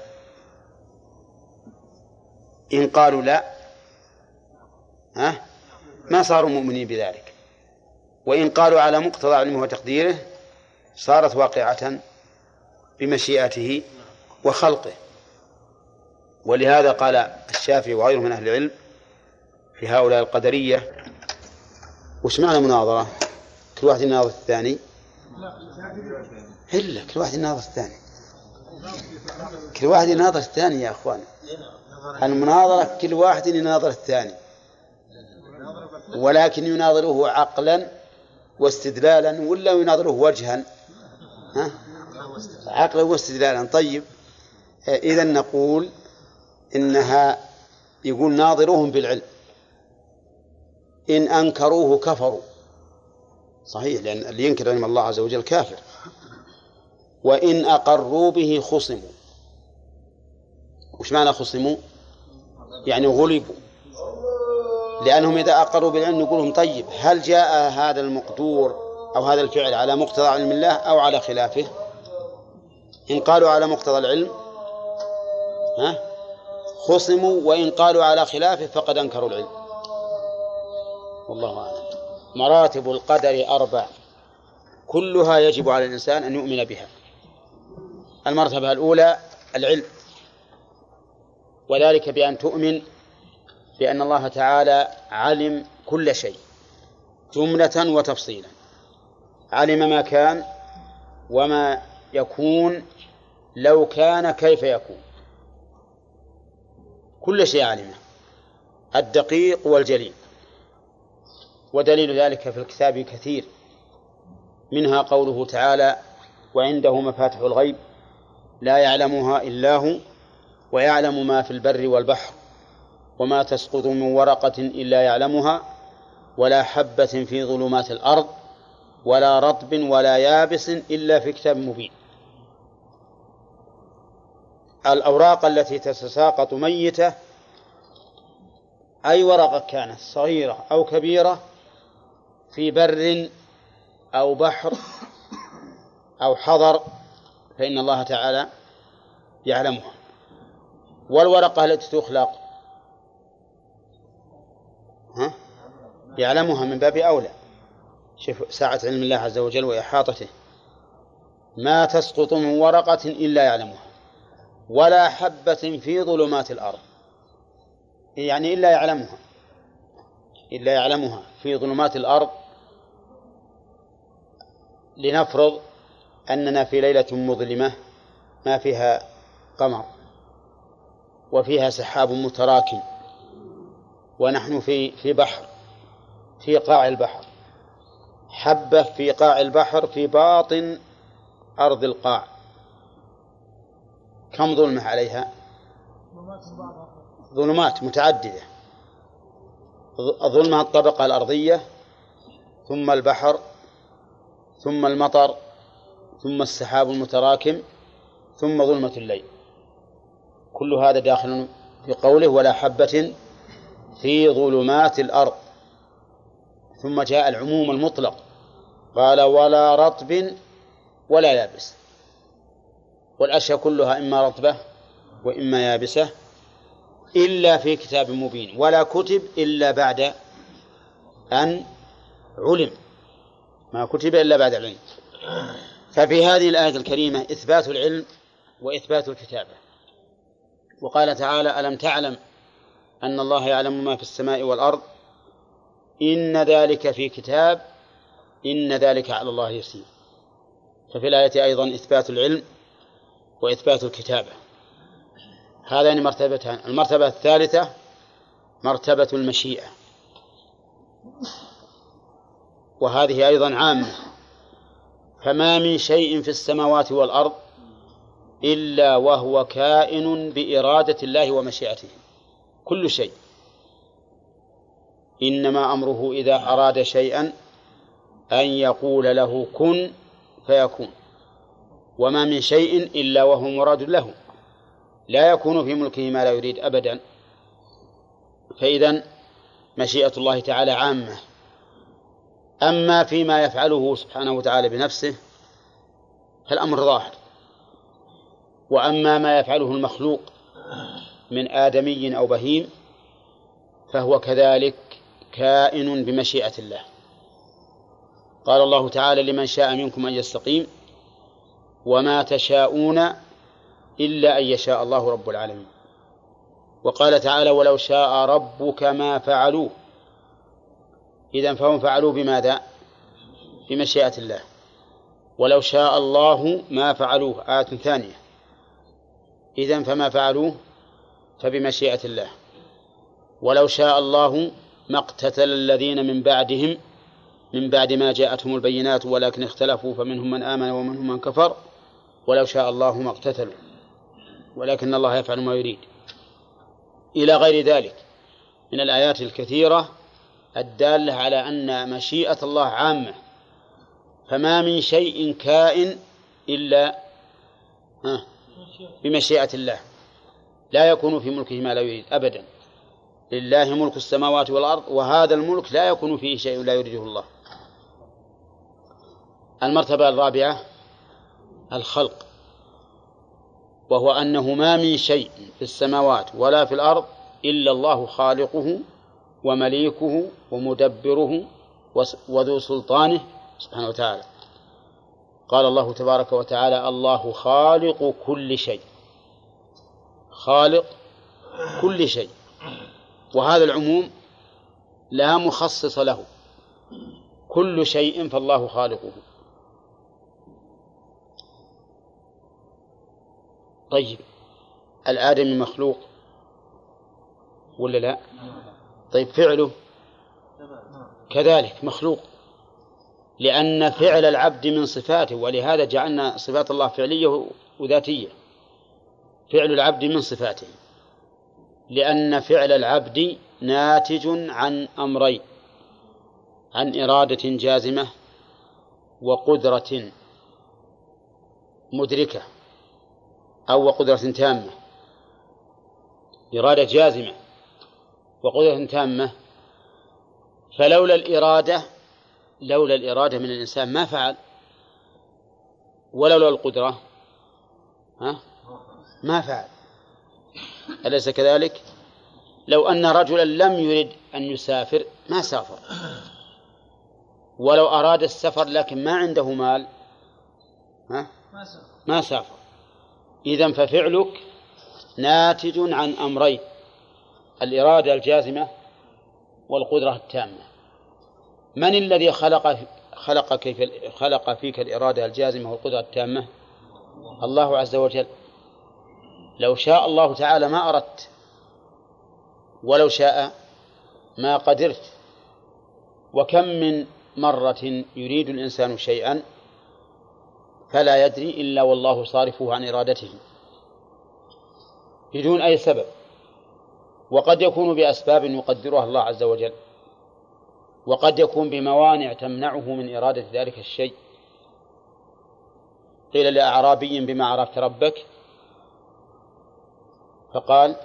Speaker 1: إن قالوا لا ها ما صاروا مؤمنين بذلك وإن قالوا على مقتضى علمه وتقديره صارت واقعة بمشيئته وخلقه ولهذا قال الشافعي وغيره من أهل العلم في هؤلاء القدرية وش معنى مناظرة؟ كل واحد يناظر الثاني إلا كل واحد يناظر الثاني كل واحد يناظر الثاني يا أخوان المناظرة كل واحد يناظر الثاني ولكن يناظره عقلا واستدلالا ولا يناظره وجها ها؟ عقلا واستدلالا طيب إذا نقول إنها يقول ناظروهم بالعلم إن أنكروه كفروا صحيح لأن اللي ينكر علم الله عز وجل كافر وإن أقروا به خصموا وش معنى خصموا يعني غلبوا لأنهم إذا أقروا بالعلم نقولهم طيب هل جاء هذا المقدور أو هذا الفعل على مقتضى علم الله أو على خلافه إن قالوا على مقتضى العلم ها خصموا وإن قالوا على خلافه فقد أنكروا العلم والله أعلم مراتب القدر أربع كلها يجب على الإنسان أن يؤمن بها المرتبة الأولى العلم وذلك بأن تؤمن بأن الله تعالى علم كل شيء جملة وتفصيلا علم ما كان وما يكون لو كان كيف يكون كل شيء علمه الدقيق والجليل ودليل ذلك في الكتاب كثير منها قوله تعالى وعنده مفاتح الغيب لا يعلمها إلا هو ويعلم ما في البر والبحر وما تسقط من ورقة إلا يعلمها ولا حبة في ظلمات الأرض ولا رطب ولا يابس إلا في كتاب مبين الأوراق التي تتساقط ميتة أي ورقة كانت صغيرة أو كبيرة في بر أو بحر أو حضر فإن الله تعالى يعلمها والورقة التي تخلق ها؟ يعلمها من باب أولى شوف ساعة علم الله عز وجل وإحاطته ما تسقط من ورقة إلا يعلمها ولا حبة في ظلمات الأرض يعني إلا يعلمها إلا يعلمها في ظلمات الأرض لنفرض أننا في ليلة مظلمة ما فيها قمر وفيها سحاب متراكم ونحن في في بحر في قاع البحر حبة في قاع البحر في باطن أرض القاع كم ظلمة عليها ظلمات متعددة ظلمة الطبقة الأرضية ثم البحر ثم المطر ثم السحاب المتراكم ثم ظلمة الليل كل هذا داخل في قوله ولا حبة في ظلمات الأرض ثم جاء العموم المطلق قال ولا رطب ولا يابس والأشياء كلها إما رطبة وإما يابسة إلا في كتاب مبين ولا كتب إلا بعد أن علم ما كتب إلا بعد العلم ففي هذه الآية الكريمة إثبات العلم وإثبات الكتابة وقال تعالى ألم تعلم أن الله يعلم ما في السماء والأرض إن ذلك في كتاب إن ذلك على الله يسير ففي الآية أيضا إثبات العلم وإثبات الكتابة هذان مرتبتان المرتبة الثالثة مرتبة المشيئة وهذه أيضا عامة فما من شيء في السماوات والأرض إلا وهو كائن بإرادة الله ومشيئته كل شيء إنما أمره إذا أراد شيئا أن يقول له كن فيكون وما من شيء إلا وهو مراد له لا يكون في ملكه ما لا يريد أبدا فإذا مشيئة الله تعالى عامة أما فيما يفعله سبحانه وتعالى بنفسه فالأمر ظاهر وأما ما يفعله المخلوق من آدمي أو بهيم فهو كذلك كائن بمشيئة الله قال الله تعالى لمن شاء منكم أن يستقيم وما تشاءون إلا أن يشاء الله رب العالمين وقال تعالى ولو شاء ربك ما فعلوه إذا فهم فعلوا بماذا بمشيئة الله ولو شاء الله ما فعلوه آية ثانية إذا فما فعلوه فبمشيئة الله ولو شاء الله ما اقتتل الذين من بعدهم من بعد ما جاءتهم البينات ولكن اختلفوا فمنهم من آمن ومنهم من كفر ولو شاء الله ما اقتتلوا ولكن الله يفعل ما يريد إلى غير ذلك من الآيات الكثيرة الدالة على أن مشيئة الله عامة فما من شيء كائن إلا بمشيئة الله لا يكون في ملكه ما لا يريد أبدا لله ملك السماوات والأرض وهذا الملك لا يكون فيه شيء لا يريده الله المرتبة الرابعة الخلق وهو أنه ما من شيء في السماوات ولا في الأرض إلا الله خالقه ومليكه ومدبره وذو سلطانه سبحانه وتعالى قال الله تبارك وتعالى الله خالق كل شيء خالق كل شيء وهذا العموم لا مخصص له كل شيء فالله خالقه طيب الآدمي مخلوق ولا لا طيب فعله كذلك مخلوق لأن فعل العبد من صفاته ولهذا جعلنا صفات الله فعلية وذاتية فعل العبد من صفاته لأن فعل العبد ناتج عن أمرين عن إرادة جازمة وقدرة مدركة أو وقدرة تامة إرادة جازمة وقدرة تامة فلولا الإرادة لولا الإرادة من الإنسان ما فعل ولولا القدرة ها ما فعل أليس كذلك؟ لو أن رجلا لم يرد أن يسافر ما سافر ولو أراد السفر لكن ما عنده مال ها؟ ما سافر إذا ففعلك ناتج عن أمرين الإرادة الجازمة والقدرة التامة من الذي خلق خلق كيف خلق فيك الإرادة الجازمة والقدرة التامة الله عز وجل لو شاء الله تعالى ما أردت ولو شاء ما قدرت وكم من مرة يريد الإنسان شيئا فلا يدري إلا والله صارفه عن إرادته بدون أي سبب وقد يكون بأسباب يقدرها الله عز وجل وقد يكون بموانع تمنعه من إرادة ذلك الشيء قيل لأعرابي بما عرفت ربك فقال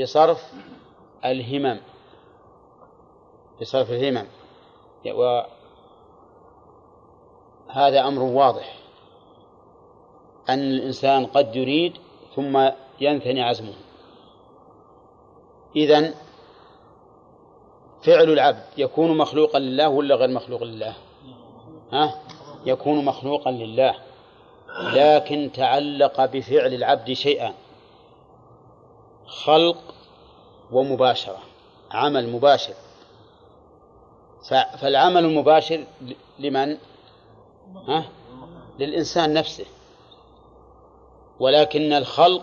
Speaker 1: بصرف الهمم بصرف الهمم هذا أمر واضح أن الإنسان قد يريد ثم ينثني عزمه إذن فعل العبد يكون مخلوقا لله ولا غير مخلوق لله ها؟ يكون مخلوقا لله لكن تعلق بفعل العبد شيئا خلق ومباشرة عمل مباشر فالعمل المباشر لمن؟ ها؟ للإنسان نفسه ولكن الخلق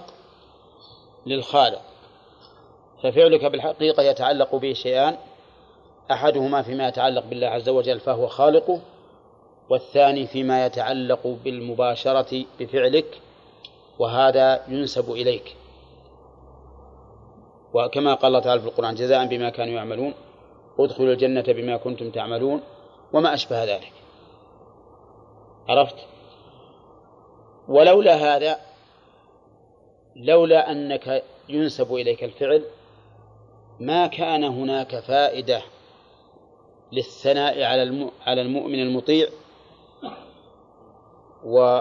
Speaker 1: للخالق ففعلك بالحقيقة يتعلق به شيئان أحدهما فيما يتعلق بالله عز وجل فهو خالقه والثاني فيما يتعلق بالمباشرة بفعلك وهذا ينسب إليك وكما قال الله تعالى في القرآن جزاء بما كانوا يعملون ادخلوا الجنة بما كنتم تعملون وما أشبه ذلك عرفت ولولا هذا لولا أنك ينسب إليك الفعل ما كان هناك فائدة للثناء على على المؤمن المطيع و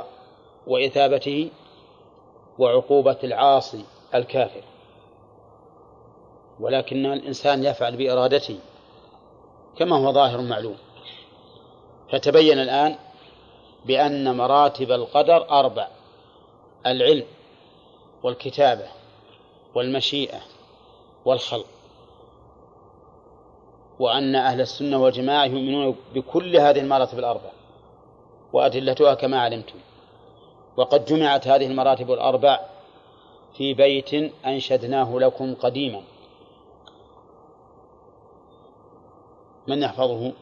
Speaker 1: وإثابته وعقوبة العاصي الكافر ولكن الإنسان يفعل بإرادته كما هو ظاهر معلوم فتبين الآن بأن مراتب القدر أربع العلم والكتابة والمشيئة والخلق وأن أهل السنة والجماعة يؤمنون بكل هذه المراتب الأربع وأدلتها كما علمتم وقد جمعت هذه المراتب الأربع في بيت أنشدناه لكم قديما من يحفظه؟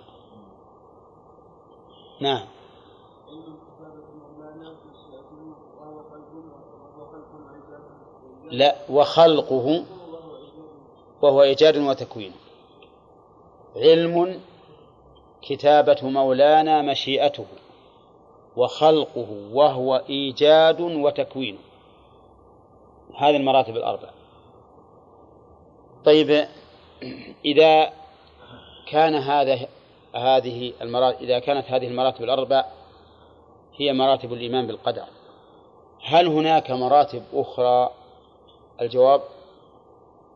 Speaker 1: نعم لا وخلقه وهو إيجاد وتكوين علم كتابة مولانا مشيئته وخلقه وهو إيجاد وتكوين هذه المراتب الأربع طيب إذا كان هذا هذه المراتب إذا كانت هذه المراتب الأربع هي مراتب الإيمان بالقدر هل هناك مراتب أخرى الجواب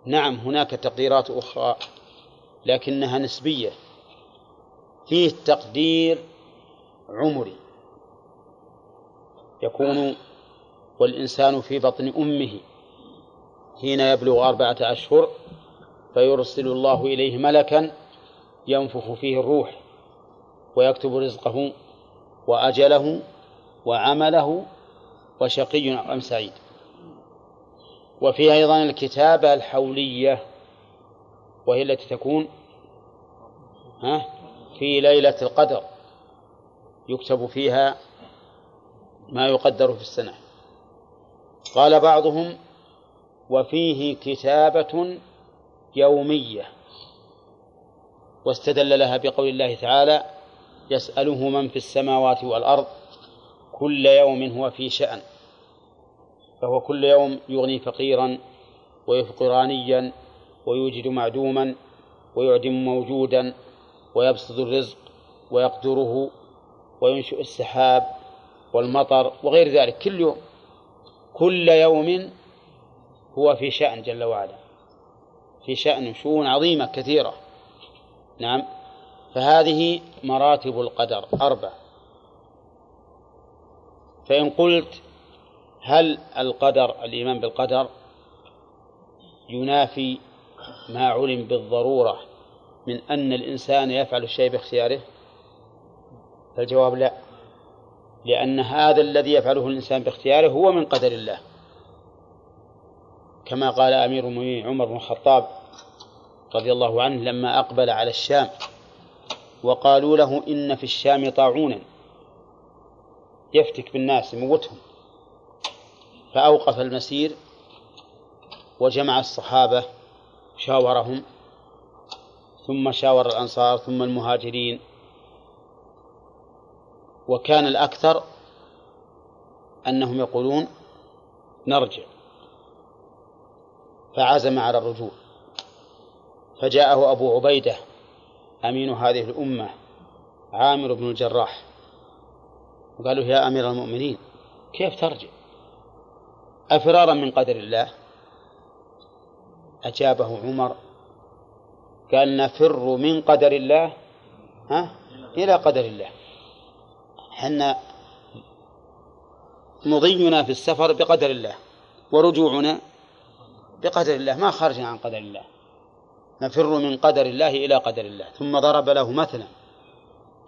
Speaker 1: نعم هناك تقديرات أخرى لكنها نسبية فيه تقدير عمري يكون والإنسان في بطن أمه حين يبلغ أربعة أشهر فيرسل الله إليه ملكا ينفخ فيه الروح ويكتب رزقه وأجله وعمله وشقي أم سعيد وفيه أيضا الكتابة الحولية وهي التي تكون ها في ليلة القدر يكتب فيها ما يقدر في السنة قال بعضهم وفيه كتابة يومية واستدل لها بقول الله تعالى يسأله من في السماوات والأرض كل يوم هو في شأن فهو كل يوم يغني فقيرا ويفقر غنيا ويوجد معدوما ويعدم موجودا ويبسط الرزق ويقدره وينشئ السحاب والمطر وغير ذلك كل يوم كل يوم هو في شأن جل وعلا في شأن شؤون عظيمة كثيرة نعم فهذه مراتب القدر أربع فإن قلت هل القدر الإيمان بالقدر ينافي ما علم بالضرورة من أن الإنسان يفعل الشيء باختياره فالجواب لا لأن هذا الذي يفعله الإنسان باختياره هو من قدر الله كما قال أمير المؤمنين عمر بن الخطاب رضي الله عنه لما أقبل على الشام وقالوا له إن في الشام طاعونا يفتك بالناس يموتهم فأوقف المسير وجمع الصحابة شاورهم ثم شاور الأنصار ثم المهاجرين وكان الأكثر أنهم يقولون نرجع فعزم على الرجوع فجاءه أبو عبيدة أمين هذه الأمة عامر بن الجراح وقالوا يا أمير المؤمنين كيف ترجع أفرارا من قدر الله أجابه عمر قال نفر من قدر الله ها إلى قدر الله حنا مضينا في السفر بقدر الله ورجوعنا بقدر الله ما خرجنا عن قدر الله نفر من قدر الله إلى قدر الله ثم ضرب له مثلا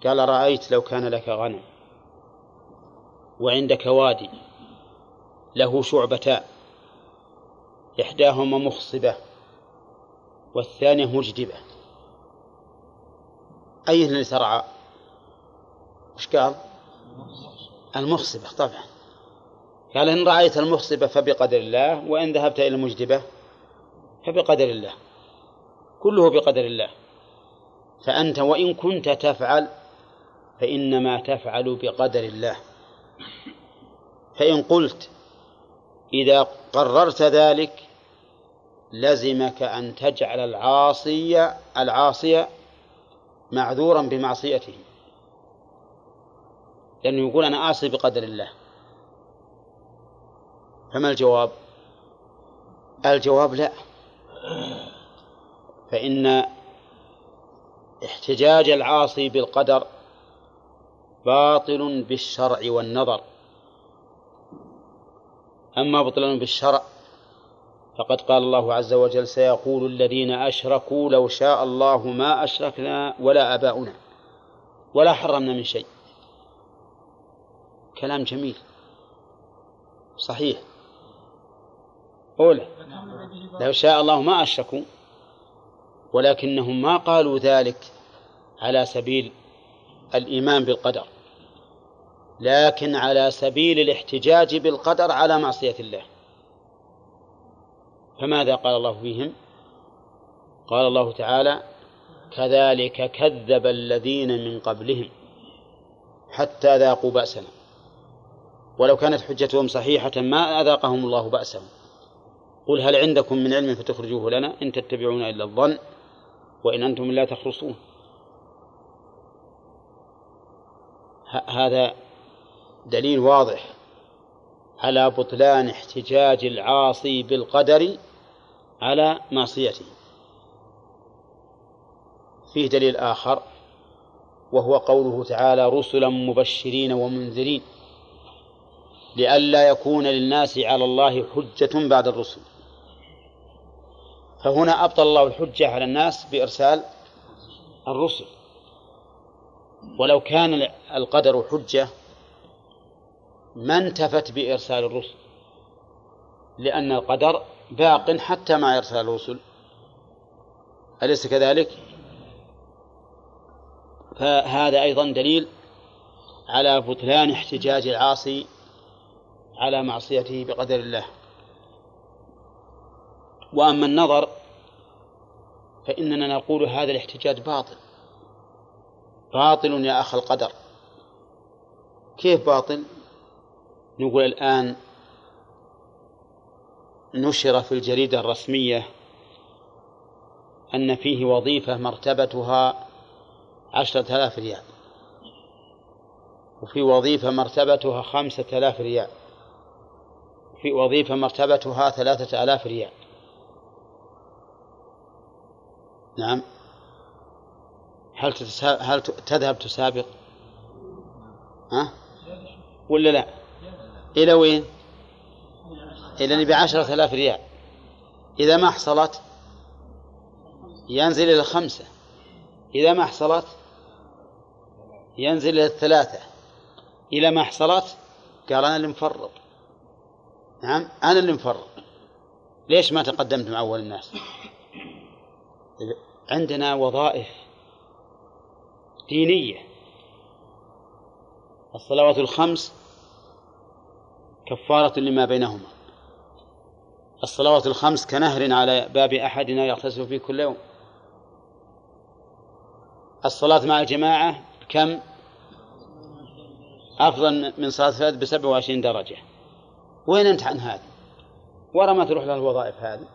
Speaker 1: قال رأيت لو كان لك غنم وعندك وادي له شعبتان إحداهما مخصبة والثانية مجدبة أي اللي ترعى إيش قال المخصبة طبعا قال إن رأيت المخصبة فبقدر الله وإن ذهبت إلى المجدبة فبقدر الله كله بقدر الله فأنت وإن كنت تفعل فإنما تفعل بقدر الله فإن قلت إذا قررت ذلك لزمك أن تجعل العاصي العاصي معذورا بمعصيته لأنه يقول أنا عاصي بقدر الله فما الجواب؟ الجواب لا فإن احتجاج العاصي بالقدر باطل بالشرع والنظر أما بطلان بالشرع فقد قال الله عز وجل سيقول الذين أشركوا لو شاء الله ما أشركنا ولا آباؤنا ولا حرمنا من شيء كلام جميل صحيح أولى لو شاء الله ما أشركوا ولكنهم ما قالوا ذلك على سبيل الإيمان بالقدر لكن على سبيل الاحتجاج بالقدر على معصية الله فماذا قال الله فيهم قال الله تعالى كذلك كذب الذين من قبلهم حتى ذاقوا بأسنا ولو كانت حجتهم صحيحة ما أذاقهم الله بأسهم قل هل عندكم من علم فتخرجوه لنا إن تتبعون إلا الظن وإن أنتم لا تخرصون هذا دليل واضح على بطلان احتجاج العاصي بالقدر على معصيته فيه دليل آخر وهو قوله تعالى رسلا مبشرين ومنذرين لئلا يكون للناس على الله حجة بعد الرسل فهنا أبطل الله الحجة على الناس بإرسال الرسل ولو كان القدر حجة ما انتفت بإرسال الرسل لأن القدر باق حتى مع إرسال الرسل أليس كذلك؟ فهذا أيضا دليل على بطلان احتجاج العاصي على معصيته بقدر الله وأما النظر فإننا نقول هذا الاحتجاج باطل باطل يا أخ القدر كيف باطل؟ نقول الآن نشر في الجريدة الرسمية أن فيه وظيفة مرتبتها عشرة آلاف ريال وفي وظيفة مرتبتها خمسة آلاف ريال وفي وظيفة مرتبتها ثلاثة آلاف ريال نعم هل تذهب تسابق؟ ها؟ ولا لا؟ إلى وين إلى أن يعني بعشرة آلاف ريال إذا ما حصلت ينزل إلى الخمسة إذا ما حصلت ينزل إلى الثلاثة إلى ما حصلت قال أنا اللي مفرط نعم أنا اللي مفرط ليش ما تقدمت مع أول الناس عندنا وظائف دينية الصلوات الخمس كفارة لما بينهما الصلوات الخمس كنهر على باب أحدنا يغتسل فيه كل يوم الصلاة مع الجماعة كم أفضل من صلاة الفرد بسبع وعشرين درجة وين أنت عن هذا ورا ما تروح للوظائف هذه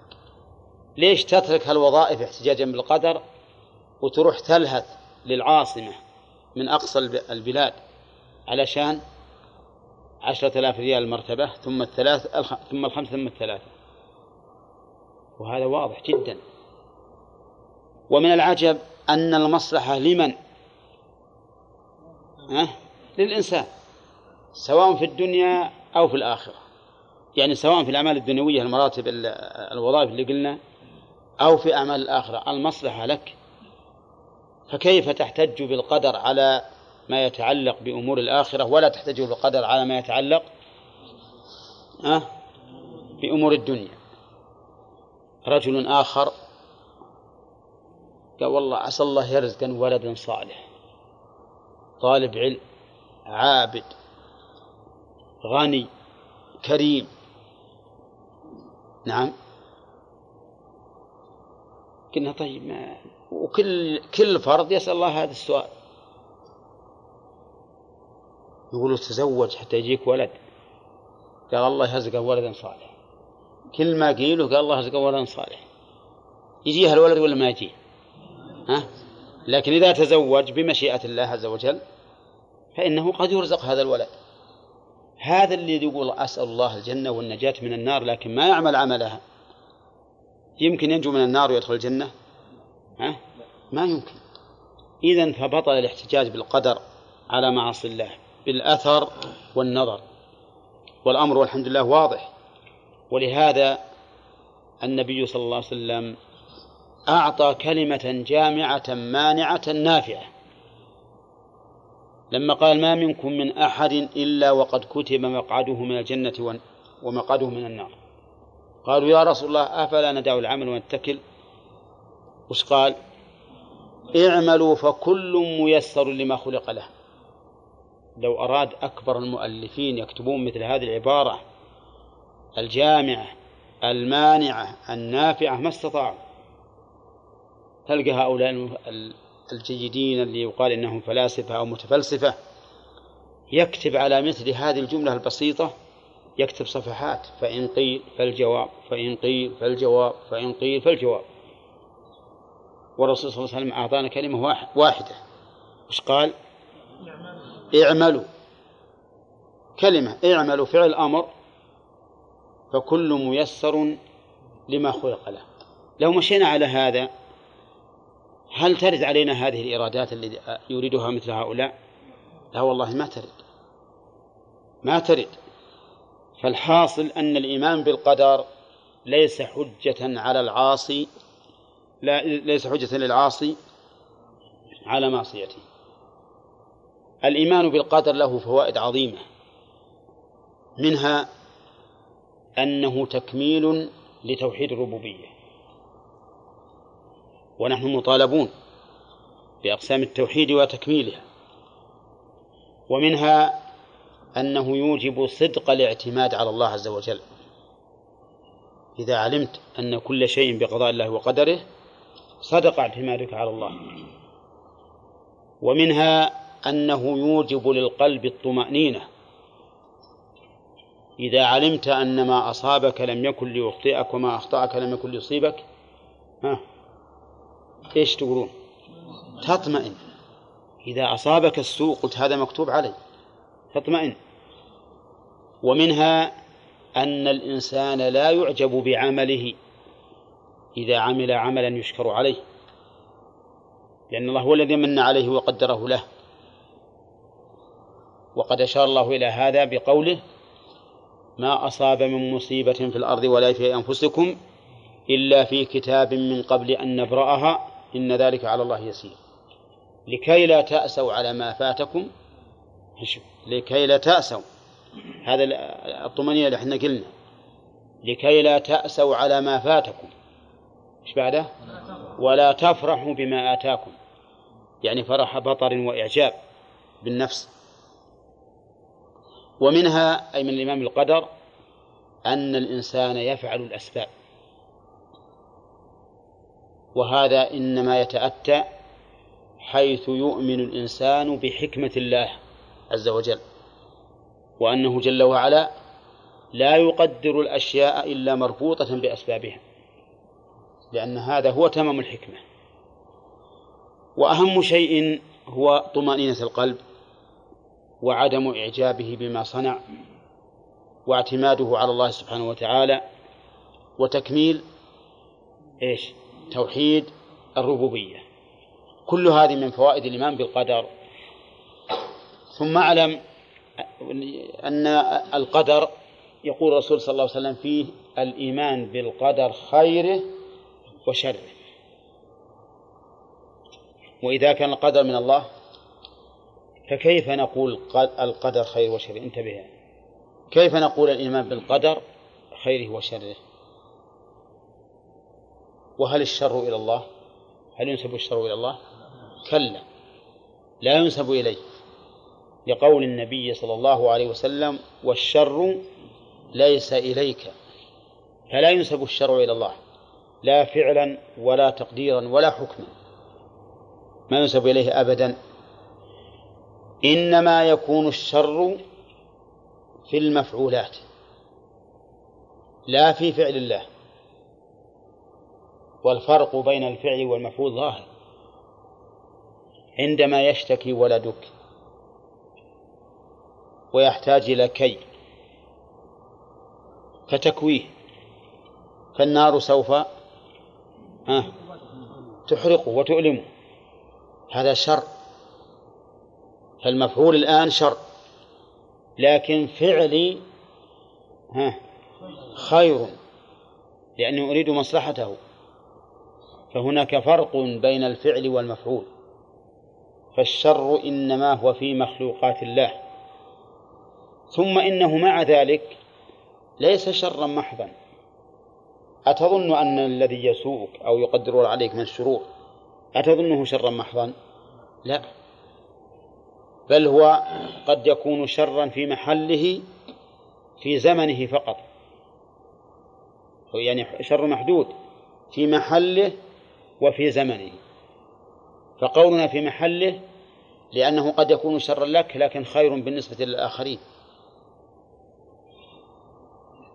Speaker 1: ليش تترك هالوظائف احتجاجا بالقدر وتروح تلهث للعاصمة من أقصى البلاد علشان عشرة آلاف ريال مرتبة ثم الثلاث الخ... ثم الخمس ثم الثلاثة وهذا واضح جدا ومن العجب أن المصلحة لمن؟ أه؟ للإنسان سواء في الدنيا أو في الآخرة يعني سواء في الأعمال الدنيوية المراتب الوظائف اللي قلنا أو في أعمال الآخرة المصلحة لك فكيف تحتج بالقدر على ما يتعلق بأمور الآخرة ولا تحتجه القدر على ما يتعلق بأمور الدنيا رجل آخر قال والله عسى الله يرزقا ولدا صالح طالب علم عابد غني كريم نعم قلنا طيب ما وكل كل فرد يسأل الله هذا السؤال يقولوا تزوج حتى يجيك ولد قال الله يرزقه ولدا صالح كل ما قيله قال الله يرزقه ولدا صالح يجيها الولد ولا ما يجي ها لكن إذا تزوج بمشيئة الله عز وجل فإنه قد يرزق هذا الولد هذا اللي يقول أسأل الله الجنة والنجاة من النار لكن ما يعمل عملها يمكن ينجو من النار ويدخل الجنة ها؟ ما يمكن إذا فبطل الاحتجاج بالقدر على معاصي الله بالأثر والنظر والأمر والحمد لله واضح ولهذا النبي صلى الله عليه وسلم أعطى كلمة جامعة مانعة نافعة لما قال ما منكم من أحد إلا وقد كتب مقعده من الجنة ومقعده من النار قالوا يا رسول الله أفلا ندع العمل ونتكل وش قال اعملوا فكل ميسر لما خلق له لو أراد أكبر المؤلفين يكتبون مثل هذه العبارة الجامعة المانعة النافعة ما استطاعوا تلقى هؤلاء الجيدين اللي يقال إنهم فلاسفة أو متفلسفة يكتب على مثل هذه الجملة البسيطة يكتب صفحات فإن قيل فالجواب فإن قيل فالجواب فإن قيل فالجواب والرسول صلى الله عليه وسلم أعطانا كلمة واحدة وش قال؟ نعم. اعملوا كلمة اعملوا فعل أمر فكل ميسر لما خلق له لو مشينا على هذا هل ترد علينا هذه الإرادات التي يريدها مثل هؤلاء لا والله ما ترد ما ترد فالحاصل أن الإيمان بالقدر ليس حجة على العاصي لا ليس حجة للعاصي على معصيته الإيمان بالقدر له فوائد عظيمة منها أنه تكميل لتوحيد الربوبية ونحن مطالبون بأقسام التوحيد وتكميلها ومنها أنه يوجب صدق الاعتماد على الله عز وجل إذا علمت أن كل شيء بقضاء الله وقدره صدق اعتمادك على الله ومنها أنه يوجب للقلب الطمأنينة إذا علمت أن ما أصابك لم يكن ليخطئك وما أخطأك لم يكن ليصيبك ها إيش تقولون تطمئن إذا أصابك السوء قلت هذا مكتوب علي تطمئن ومنها أن الإنسان لا يعجب بعمله إذا عمل عملا يشكر عليه لأن الله هو الذي من عليه وقدره له وقد أشار الله إلى هذا بقوله ما أصاب من مصيبة في الأرض ولا في أنفسكم إلا في كتاب من قبل أن نبرأها إن ذلك على الله يسير لكي لا تأسوا على ما فاتكم لكي لا تأسوا هذا الطمأنينة اللي احنا قلنا لكي لا تأسوا على ما فاتكم ايش بعده؟ ولا تفرحوا بما آتاكم يعني فرح بطر وإعجاب بالنفس ومنها أي من الإمام القدر أن الإنسان يفعل الأسباب وهذا إنما يتأتى حيث يؤمن الإنسان بحكمة الله عز وجل وأنه جل وعلا لا يقدر الأشياء إلا مربوطة بأسبابها لأن هذا هو تمام الحكمة وأهم شيء هو طمأنينة القلب وعدم إعجابه بما صنع واعتماده على الله سبحانه وتعالى وتكميل ايش؟ توحيد الربوبية كل هذه من فوائد الإيمان بالقدر ثم أعلم أن القدر يقول الرسول صلى الله عليه وسلم فيه الإيمان بالقدر خيره وشره وإذا كان القدر من الله فكيف نقول القدر خير وشر انتبه كيف نقول الإيمان بالقدر خيره وشره وهل الشر إلى الله هل ينسب الشر إلى الله كلا لا ينسب إليه لقول النبي صلى الله عليه وسلم والشر ليس إليك فلا ينسب الشر إلى الله لا فعلا ولا تقديرا ولا حكما ما ينسب إليه أبدا إنما يكون الشر في المفعولات لا في فعل الله والفرق بين الفعل والمفعول ظاهر عندما يشتكي ولدك ويحتاج إلى كي فتكويه فالنار سوف تحرقه وتؤلمه هذا شر فالمفعول الآن شر لكن فعلي ها خير لأني أريد مصلحته فهناك فرق بين الفعل والمفعول فالشر إنما هو في مخلوقات الله ثم إنه مع ذلك ليس شرا محضا أتظن أن الذي يسوءك أو يقدر عليك من الشرور أتظنه شرا محضا؟ لا بل هو قد يكون شرا في محله في زمنه فقط يعني شر محدود في محله وفي زمنه فقولنا في محله لأنه قد يكون شرا لك لكن خير بالنسبة للآخرين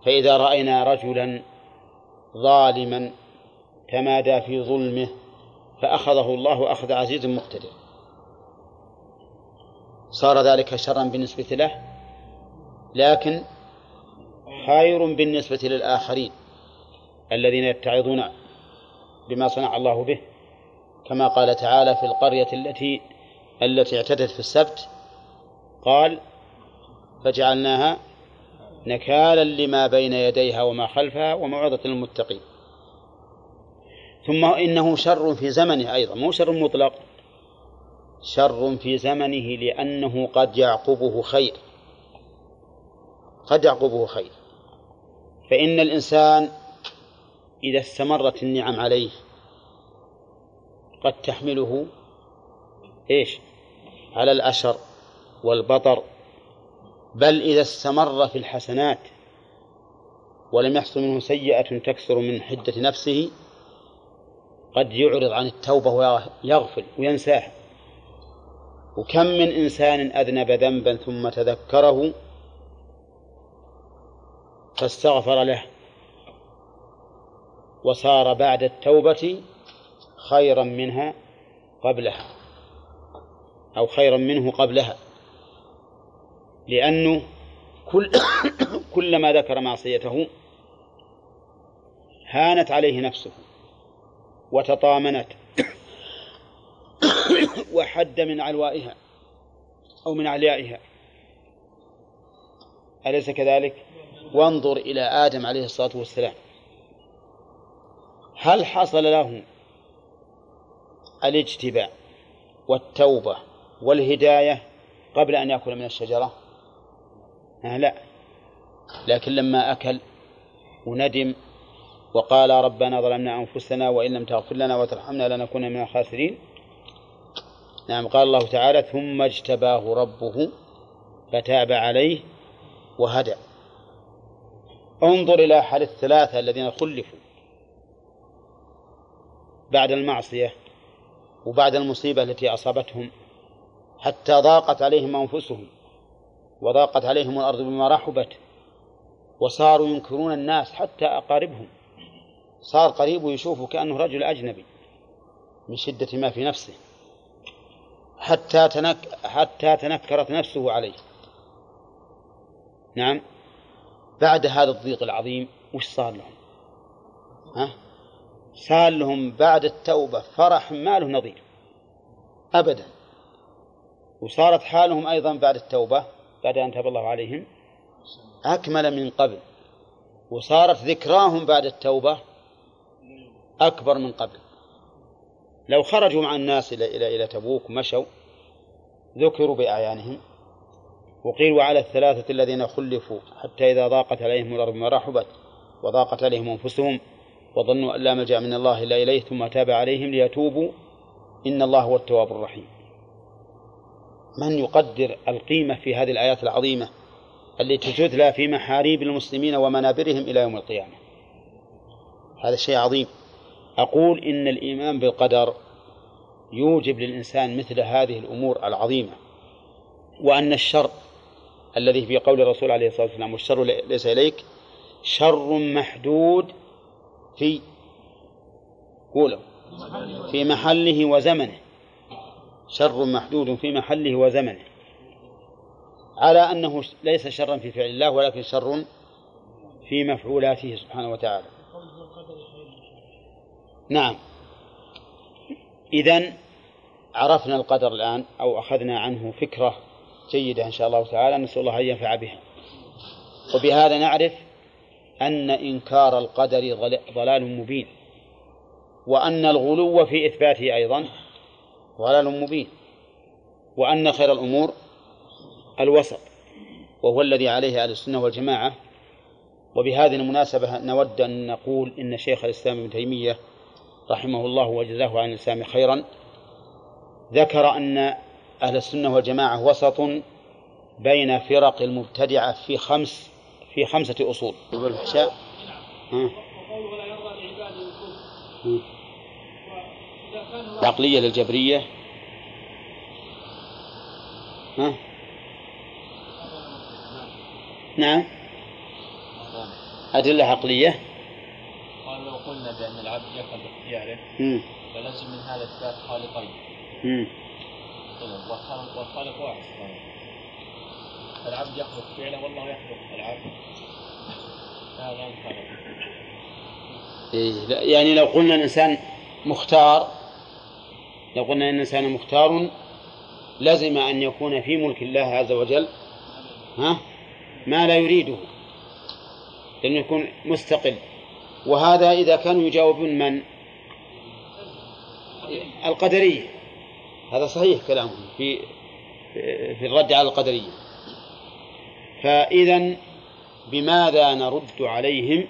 Speaker 1: فإذا رأينا رجلا ظالما تمادى في ظلمه فأخذه الله أخذ عزيز مقتدر صار ذلك شرا بالنسبة له لكن خير بالنسبة للآخرين الذين يتعظون بما صنع الله به كما قال تعالى في القرية التي التي اعتدت في السبت قال فجعلناها نكالا لما بين يديها وما خلفها وموعظة للمتقين ثم إنه شر في زمنه أيضا مو شر مطلق شر في زمنه لأنه قد يعقبه خير قد يعقبه خير فإن الإنسان إذا استمرت النعم عليه قد تحمله ايش على الأشر والبطر بل إذا استمر في الحسنات ولم يحصل منه سيئة تكثر من حدة نفسه قد يعرض عن التوبة ويغفل وينساها وكم من إنسان أذنب ذنبا ثم تذكره فاستغفر له وصار بعد التوبة خيرا منها قبلها أو خيرا منه قبلها لأنه كل كلما ذكر معصيته هانت عليه نفسه وتطامنت وحد من علوائها أو من عليائها أليس كذلك؟ وانظر إلى آدم عليه الصلاة والسلام هل حصل له الاجتباء والتوبة والهداية قبل أن يأكل من الشجرة؟ آه، لا لكن لما أكل وندم وقال ربنا ظلمنا أنفسنا وإن لم تغفر لنا وترحمنا لنكون من الخاسرين نعم قال الله تعالى ثم اجتباه ربه فتاب عليه وهدى انظر إلى أحد الثلاثة الذين خلفوا بعد المعصية وبعد المصيبة التي أصابتهم حتى ضاقت عليهم أنفسهم وضاقت عليهم الأرض بما رحبت وصاروا ينكرون الناس حتى أقاربهم صار قريبه يشوفه كأنه رجل أجنبي من شدة ما في نفسه حتى تنك حتى تنكرت نفسه عليه نعم بعد هذا الضيق العظيم وش صار لهم ها صار لهم بعد التوبة فرح ما له نظير أبدا وصارت حالهم أيضا بعد التوبة بعد أن تاب الله عليهم أكمل من قبل وصارت ذكراهم بعد التوبة أكبر من قبل لو خرجوا مع الناس إلى إلى إلى تبوك مشوا ذكروا بأعيانهم وقيل وعلى الثلاثة الذين خلفوا حتى إذا ضاقت عليهم الأرض ما رحبت وضاقت عليهم أنفسهم وظنوا أن لا ملجأ من الله إلا إليه ثم تاب عليهم ليتوبوا إن الله هو التواب الرحيم من يقدر القيمة في هذه الآيات العظيمة التي تتلى في محاريب المسلمين ومنابرهم إلى يوم القيامة هذا شيء عظيم أقول إن الإيمان بالقدر يوجب للإنسان مثل هذه الأمور العظيمة وأن الشر الذي في قول الرسول عليه الصلاة والسلام والشر ليس إليك شر محدود في قوله في محله وزمنه شر محدود في محله وزمنه على أنه ليس شرا في فعل الله ولكن شر في مفعولاته سبحانه وتعالى نعم إذا عرفنا القدر الآن أو أخذنا عنه فكرة جيدة إن شاء الله تعالى نسأل الله أن ينفع بها وبهذا نعرف أن إنكار القدر ضلال مبين وأن الغلو في إثباته أيضا ضلال مبين وأن خير الأمور الوسط وهو الذي عليه أهل السنة والجماعة وبهذه المناسبة نود أن نقول إن شيخ الإسلام ابن تيمية رحمه الله وجزاه عن الإسلام خيرا ذكر أن أهل السنة والجماعة وسط بين فرق المبتدعة في خمس في خمسة أصول والفحشاء العقلية للجبرية ها؟ نعم أدلة عقلية الآن لو قلنا بأن العبد يفعل باختياره فلازم من هذا إثبات خالقين طيب، والخالق والخالق واحد سبحانه العبد يخلق فعله والله يخلق العبد هذا الخالق إيه يعني لو قلنا الإنسان مختار لو قلنا إن الإنسان مختار لزم أن يكون في ملك الله عز وجل ها ما لا يريده لأنه يكون مستقل وهذا إذا كانوا يجاوبون من القدرية هذا صحيح كلامهم في في الرد على القدرية فإذا بماذا نرد عليهم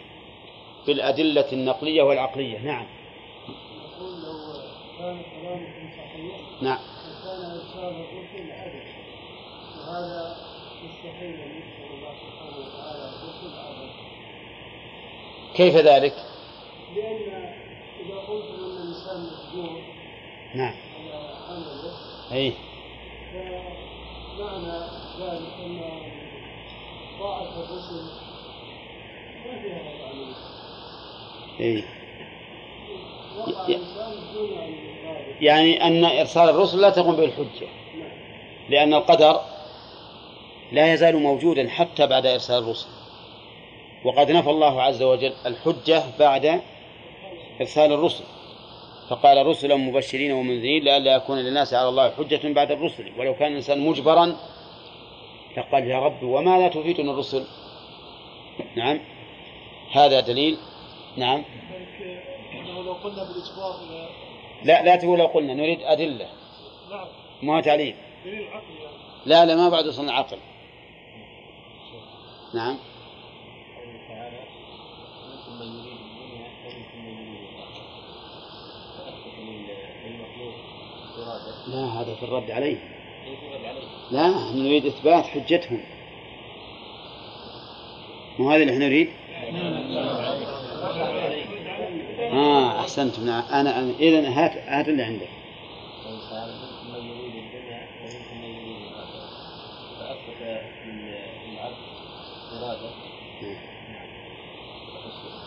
Speaker 1: بالأدلة النقلية والعقلية نعم نعم وهذا مستحيل كيف ذلك؟ لأن إذا قلت أن الإنسان مسجون نعم على عمله أي فمعنى ذلك أن طاعة الرسل ما فيها غير أي يعني أن إرسال الرسل لا تقوم به الحجة نعم. لأن القدر لا يزال موجودا حتى بعد إرسال الرسل وقد نفى الله عز وجل الحجة بعد إرسال الرسل فقال رسلا مبشرين ومنذرين لئلا يكون للناس على الله حجة بعد الرسل ولو كان الإنسان مجبرا لقال يا رب وما لا الرسل نعم هذا دليل نعم لو قلنا لا لا تقول لو قلنا نريد أدلة نعم ما تعليل دليل لا لا ما بعد وصلنا عقل نعم لا هذا في الرد عليه لا نحن نريد إثبات حجتهم مو هذا اللي احنا نريد آه أحسنت نعم. أنا, أنا إذا هات هات اللي عندك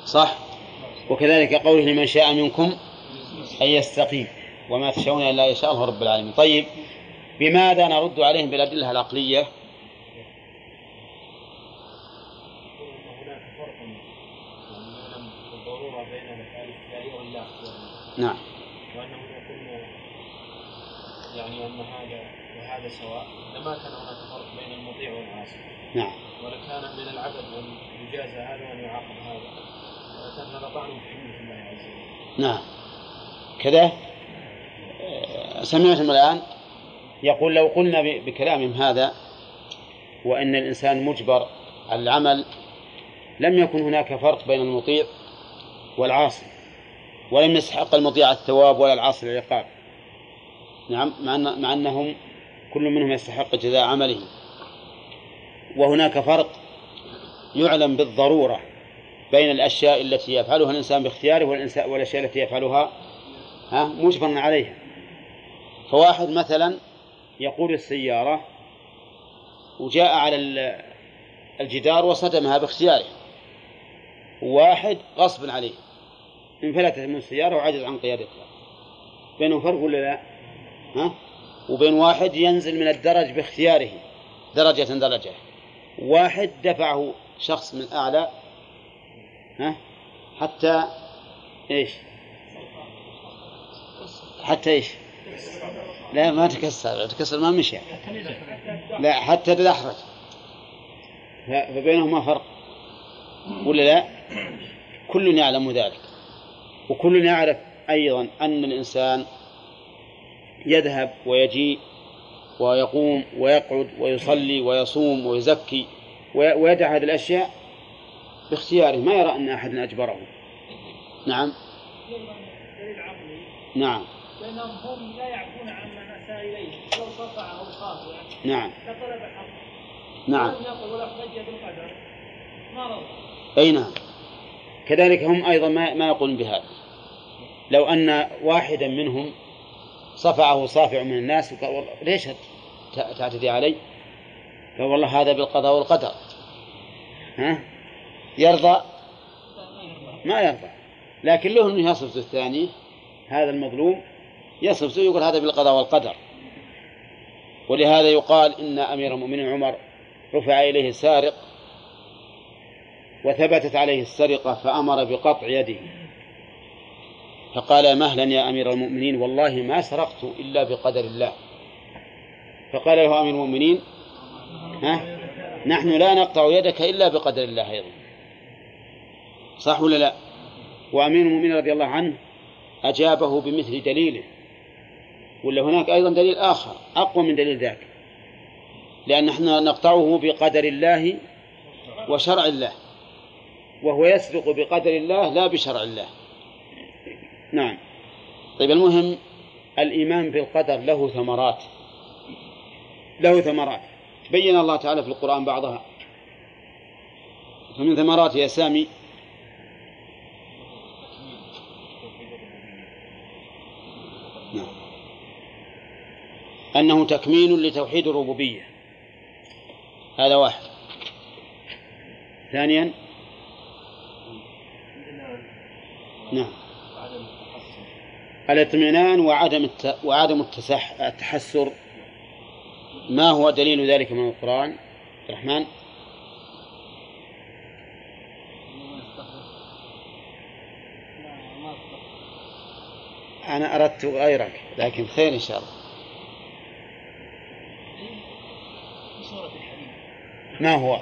Speaker 1: صح وكذلك قوله لمن شاء منكم أن يستقيم وما تشاءون إلا إن الله رب العالمين طيب بماذا نرد عليهم بالأدلة العقلية نعم وانه يكون يعني ان هذا وهذا سواء لما كان هناك فرق بين المطيع والعاصي نعم ولكان من العبد ان يجازى هذا وان يعاقب هذا ولكان هذا طعن في الله عز وجل نعم كذا سمعتم الآن يقول لو قلنا بكلامهم هذا وأن الإنسان مجبر على العمل لم يكن هناك فرق بين المطيع والعاصي ولم يستحق المطيع الثواب ولا العاصي العقاب نعم مع, أن مع أنهم كل منهم يستحق جزاء عمله وهناك فرق يعلم بالضرورة بين الأشياء التي يفعلها الإنسان باختياره والأشياء التي يفعلها ها مجبرا عليها فواحد مثلا يقود السيارة وجاء على الجدار وصدمها باختياره واحد غصب عليه انفلتت من السيارة وعجز عن قيادتها بينه فرق ولا لا؟ ها؟ وبين واحد ينزل من الدرج باختياره درجة درجة واحد دفعه شخص من أعلى ها؟ حتى ايش؟ حتى ايش؟ لا ما تكسر تكسر ما مشى لا حتى تدحرج فبينهما فرق ولا لا كل يعلم ذلك وكل يعرف أيضا أن الإنسان يذهب ويجيء ويقوم ويقعد ويصلي ويصوم ويزكي ويدع هذه الأشياء باختياره ما يرى أن أحد أجبره نعم نعم لأنهم هم لا يعفون عما أساء إليه لو رفعه الخاطئ يعني. نعم لطلب حقه نعم ولم يقل ولا احتج بالقدر ما رضي أي نعم كذلك هم أيضا ما, ما يقولون بهذا لو أن واحدا منهم صفعه صافع من الناس وقال ليش تعتدي علي؟ قال والله هذا بالقضاء والقدر ها؟ يرضى؟ ما يرضى لكن له أنه يصف الثاني هذا المظلوم يصرف سوء يقول هذا بالقضاء والقدر ولهذا يقال إن أمير المؤمنين عمر رفع إليه سارق وثبتت عليه السرقة فأمر بقطع يده فقال مهلا يا أمير المؤمنين والله ما سرقت إلا بقدر الله فقال له أمير المؤمنين ها نحن لا نقطع يدك إلا بقدر الله أيضا صح ولا لا وأمير المؤمنين رضي الله عنه أجابه بمثل دليله ولا هناك أيضا دليل آخر أقوى من دليل ذاك لأن نحن نقطعه بقدر الله وشرع الله وهو يسبق بقدر الله لا بشرع الله نعم طيب المهم الإيمان بالقدر له ثمرات له ثمرات بين الله تعالى في القرآن بعضها فمن ثمرات يا سامي أنه تكميل لتوحيد الربوبية هذا واحد ثانيا نعم الاطمئنان وعدم وعدم التسح... التحسر ما هو دليل ذلك من القرآن الرحمن أنا أردت غيرك لكن خير إن شاء الله ما هو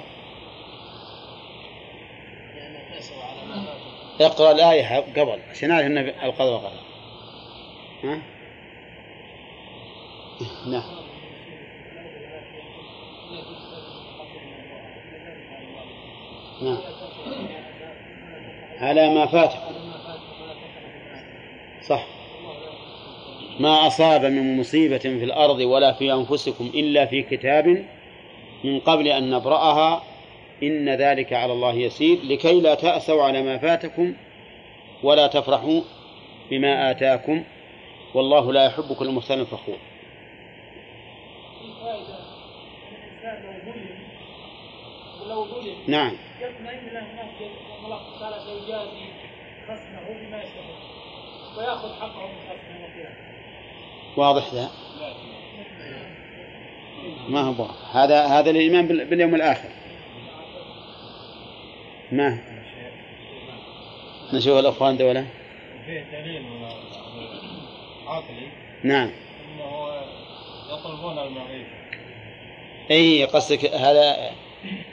Speaker 1: اقرأ الآية قبل عشان نعرف أن القضاء قضاء ها؟ نعم نعم على ما فاتكم صح ما أصاب من مصيبة في الأرض ولا في أنفسكم إلا في كتاب من قبل أن نبرأها إن ذلك على الله يسير لكي لا تأسوا على ما فاتكم ولا تفرحوا بما آتاكم والله لا يحب كل محسن فخور نعم يطمئن له نفسه الله تعالى سيجازي خصمه بما يستحق وياخذ حقه من خصمه واضح ذا؟ ما هو هذا هذا الإيمان باليوم الآخر ما نشوف الأخوان دولة فيه دليل عقلي نعم أنه يطلبون المعيشه أي قصدك هذا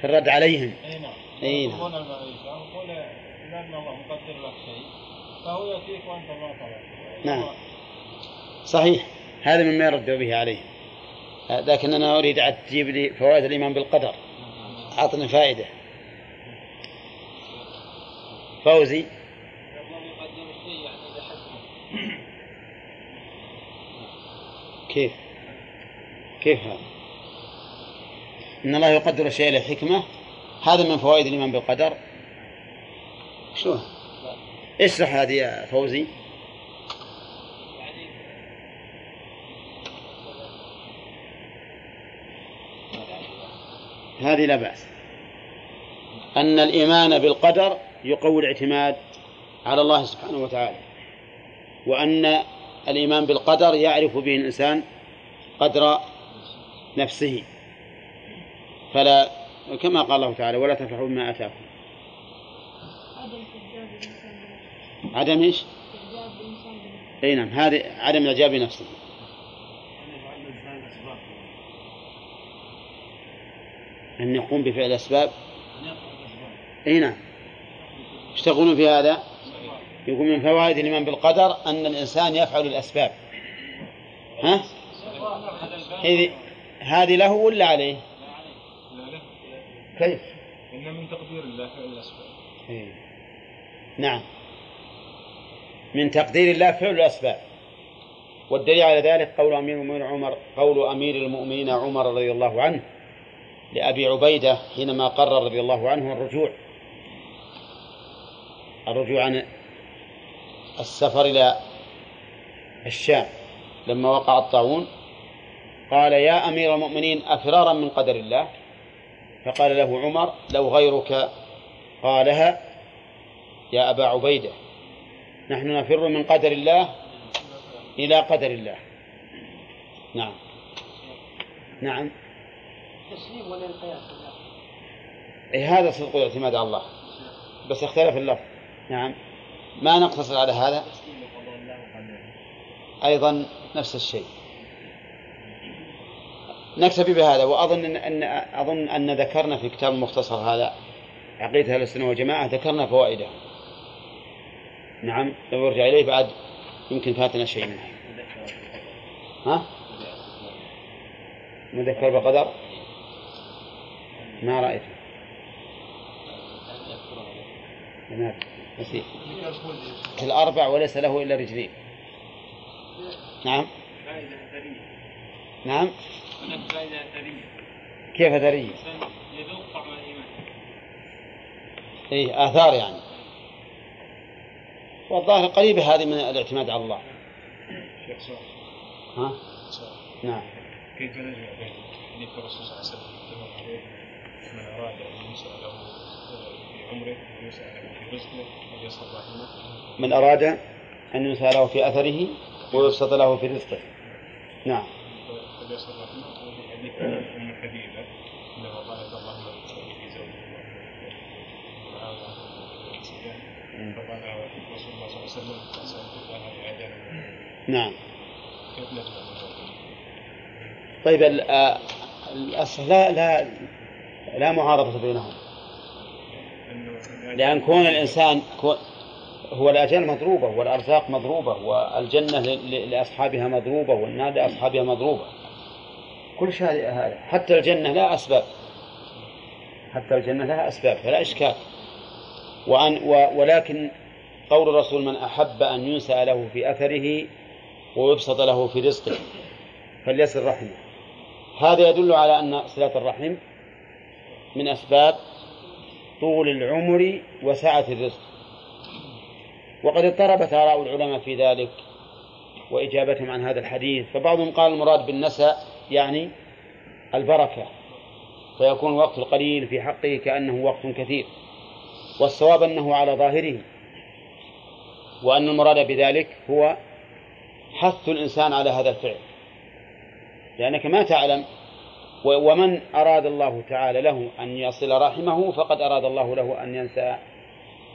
Speaker 1: في الرد عليهم أي نعم أي نعم يطلبون المعيشه نقول لان الله مقدر لك شيء فهو يأتيك وأنت ما طلبت نعم صحيح هذا مما يرد به عليهم لكن أنا أريد عاد تجيب لي فوائد الإيمان بالقدر أعطني فائدة فوزي كيف كيف هذا إن الله يقدر الشيء لحكمة هذا من فوائد الإيمان بالقدر شو اشرح هذه يا فوزي هذه لا بأس أن الإيمان بالقدر يقوي الاعتماد على الله سبحانه وتعالى وأن الإيمان بالقدر يعرف به الإنسان قدر نفسه فلا كما قال الله تعالى ولا تفرحوا بما آتاكم عدم ايش؟ اي نعم هذه عدم الاعجاب بنفسه أن يقوم بفعل أسباب أي نعم يشتغلون في هذا يقول من فوائد الإيمان بالقدر أن الإنسان يفعل الأسباب ها؟ هذه له ولا عليه؟ كيف؟ إن من تقدير الله فعل الأسباب إيه. نعم من تقدير الله فعل الأسباب والدليل على ذلك قول أمير المؤمنين عمر قول أمير المؤمنين عمر رضي الله عنه لأبي عبيدة حينما قرر رضي الله عنه الرجوع الرجوع عن السفر إلى الشام لما وقع الطاعون قال يا أمير المؤمنين أفرارا من قدر الله فقال له عمر لو غيرك قالها يا أبا عبيدة نحن نفر من قدر الله إلى قدر الله نعم نعم للتسليم ولا بالله. إيه، هذا صدق الاعتماد على الله بس اختلف اللفظ نعم ما نقتصر على هذا أيضا نفس الشيء نكتفي بهذا وأظن أن أظن أن ذكرنا في كتاب المختصر هذا عقيدة أهل السنة والجماعة ذكرنا فوائده نعم لو ارجع إليه بعد يمكن فاتنا شيء منه ها مذكر بقدر ما رأيته نعم. في الأربع وليس له إلا رجلين نعم نعم كيف ثري؟ يذوق طعم الإيمان إيه آثار يعني والظاهر قريبة هذه من الاعتماد على الله شيخ ها؟ نعم
Speaker 3: كيف نجمع بين حديث الرسول صلى الله عليه وسلم من أراد أن يسعى آه،
Speaker 1: في عمره وأن يسعى في رزقه وليصل رحمه من أراد أن يسعى له في أثره ويبسط له في رزقه
Speaker 3: نعم وليصل رحمه ولحديث أم حبيبة أنه قالت اللهم في زوجه فقال رسول الله صلى الله عليه وسلم
Speaker 1: أسألت الله لآدم نعم كيف نفهم طيب آه، الأصل لا لا لا معارضة بينهم لأن كون الإنسان هو الأجل مضروبة والأرزاق مضروبة والجنة لأصحابها مضروبة والنار لأصحابها مضروبة كل شيء هذا حتى الجنة لها أسباب حتى الجنة لها أسباب فلا إشكال وأن ولكن قول الرسول من أحب أن ينسى له في أثره ويبسط له في رزقه فليصل رحمه هذا يدل على أن صلة الرحم من أسباب طول العمر وسعة الرزق وقد اضطربت آراء العلماء في ذلك وإجابتهم عن هذا الحديث فبعضهم قال المراد بالنساء يعني البركة فيكون الوقت القليل في حقه كأنه وقت كثير والصواب أنه على ظاهره وأن المراد بذلك هو حث الإنسان على هذا الفعل لأنك ما تعلم ومن أراد الله تعالى له أن يصل رحمه فقد أراد الله له أن ينسى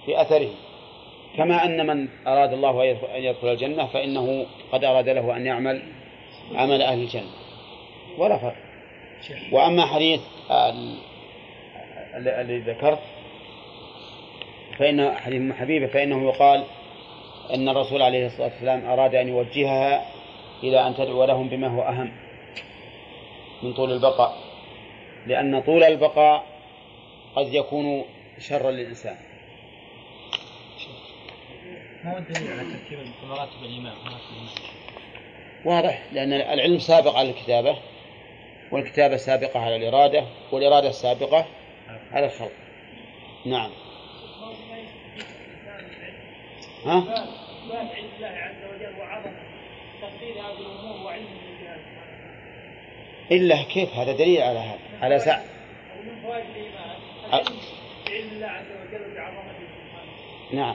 Speaker 1: في أثره كما أن من أراد الله أن يدخل الجنة فإنه قد أراد له أن يعمل عمل أهل الجنة ولا فرق وأما حديث الذي ذكرت فإن حديث أم حبيبة فإنه يقال أن الرسول عليه الصلاة والسلام أراد أن يوجهها إلى أن تدعو لهم بما هو أهم من طول البقاء لأن طول البقاء قد يكون شرا للإنسان
Speaker 3: ما هو الدليل على ترتيب مراتب الإمام
Speaker 1: واضح لأن العلم سابق على الكتابة والكتابة سابقة على الإرادة والإرادة سابقة على الخلق نعم ها؟
Speaker 3: ما علم الله عز وجل وعظمه تفصيل هذه الأمور وعلمه
Speaker 1: إلا كيف هذا دليل على هذا على سعة نعم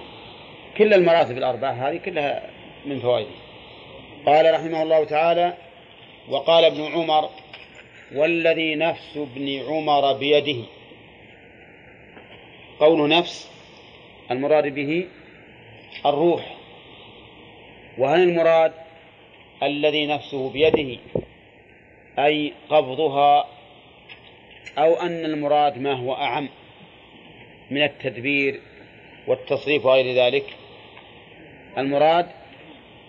Speaker 1: كل المراتب الأربعة هذه كلها من فوائده قال رحمه الله تعالى وقال ابن عمر والذي نفس ابن عمر بيده قول نفس المراد به الروح وهل المراد الذي نفسه بيده أي قبضها أو أن المراد ما هو أعم من التدبير والتصريف وغير ذلك المراد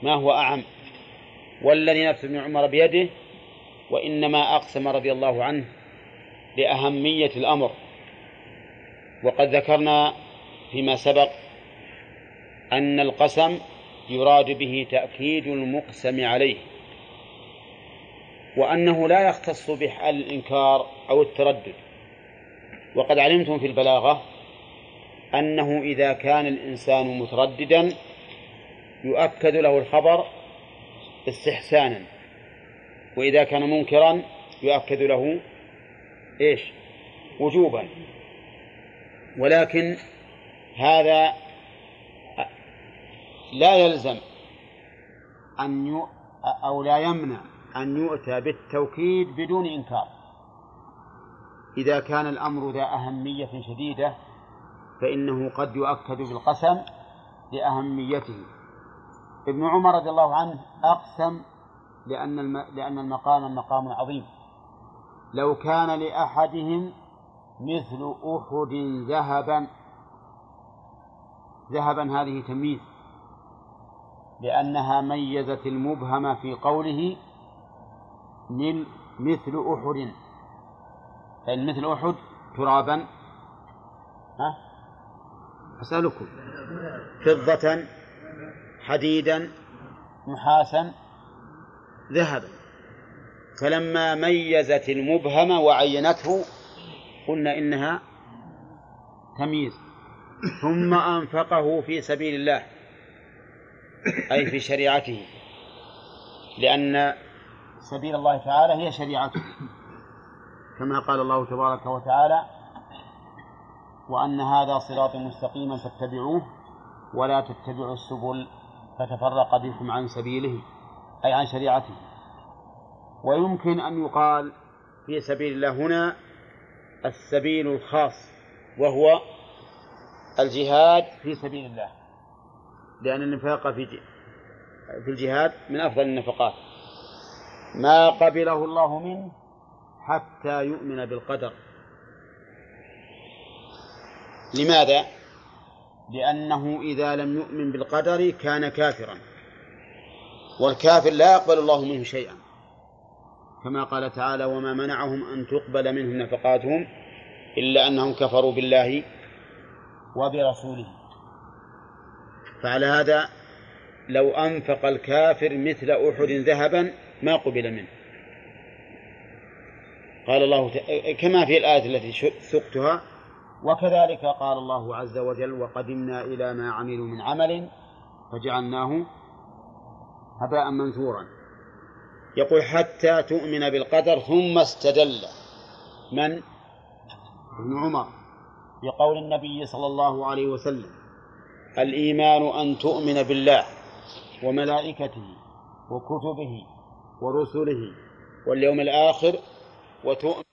Speaker 1: ما هو أعم والذي نفس ابن عمر بيده وإنما أقسم رضي الله عنه لأهمية الأمر وقد ذكرنا فيما سبق أن القسم يراد به تأكيد المقسم عليه وأنه لا يختص بحال الإنكار أو التردد وقد علمتم في البلاغة أنه إذا كان الإنسان مترددا يؤكد له الخبر استحسانا وإذا كان منكرا يؤكد له إيش وجوبا ولكن هذا لا يلزم أن أو لا يمنع أن يؤتى بالتوكيد بدون إنكار إذا كان الأمر ذا أهمية شديدة فإنه قد يؤكد بالقسم لأهميته ابن عمر رضي الله عنه أقسم لأن لأن المقام مقام عظيم لو كان لأحدهم مثل أحد ذهبا ذهبا هذه تمييز لأنها ميزت المبهم في قوله من مثل أحد فإن يعني مثل أحد ترابا ها أسألكم فضة حديدا نحاسا ذهبا فلما ميزت المبهم وعينته قلنا إنها تمييز ثم أنفقه في سبيل الله أي في شريعته لأن سبيل الله تعالى هي شريعته كما قال الله تبارك وتعالى وأن هذا صراط مستقيما فاتبعوه ولا تتبعوا السبل فتفرق بكم عن سبيله أي عن شريعته ويمكن أن يقال في سبيل الله هنا السبيل الخاص وهو الجهاد في سبيل الله لأن النفاق في في الجهاد من أفضل النفقات ما قبله الله منه حتى يؤمن بالقدر لماذا؟ لأنه إذا لم يؤمن بالقدر كان كافرا والكافر لا يقبل الله منه شيئا كما قال تعالى وما منعهم أن تقبل منهم نفقاتهم إلا أنهم كفروا بالله وبرسوله فعلى هذا لو أنفق الكافر مثل أحد ذهبا ما قبل منه قال الله كما في الآية التي سقتها وكذلك قال الله عز وجل وقدمنا إلى ما عملوا من عمل فجعلناه هباء منثورا يقول حتى تؤمن بالقدر ثم استدل من ابن عمر بقول النبي صلى الله عليه وسلم الإيمان أن تؤمن بالله وملائكته وكتبه ورسله واليوم الآخر وتؤمن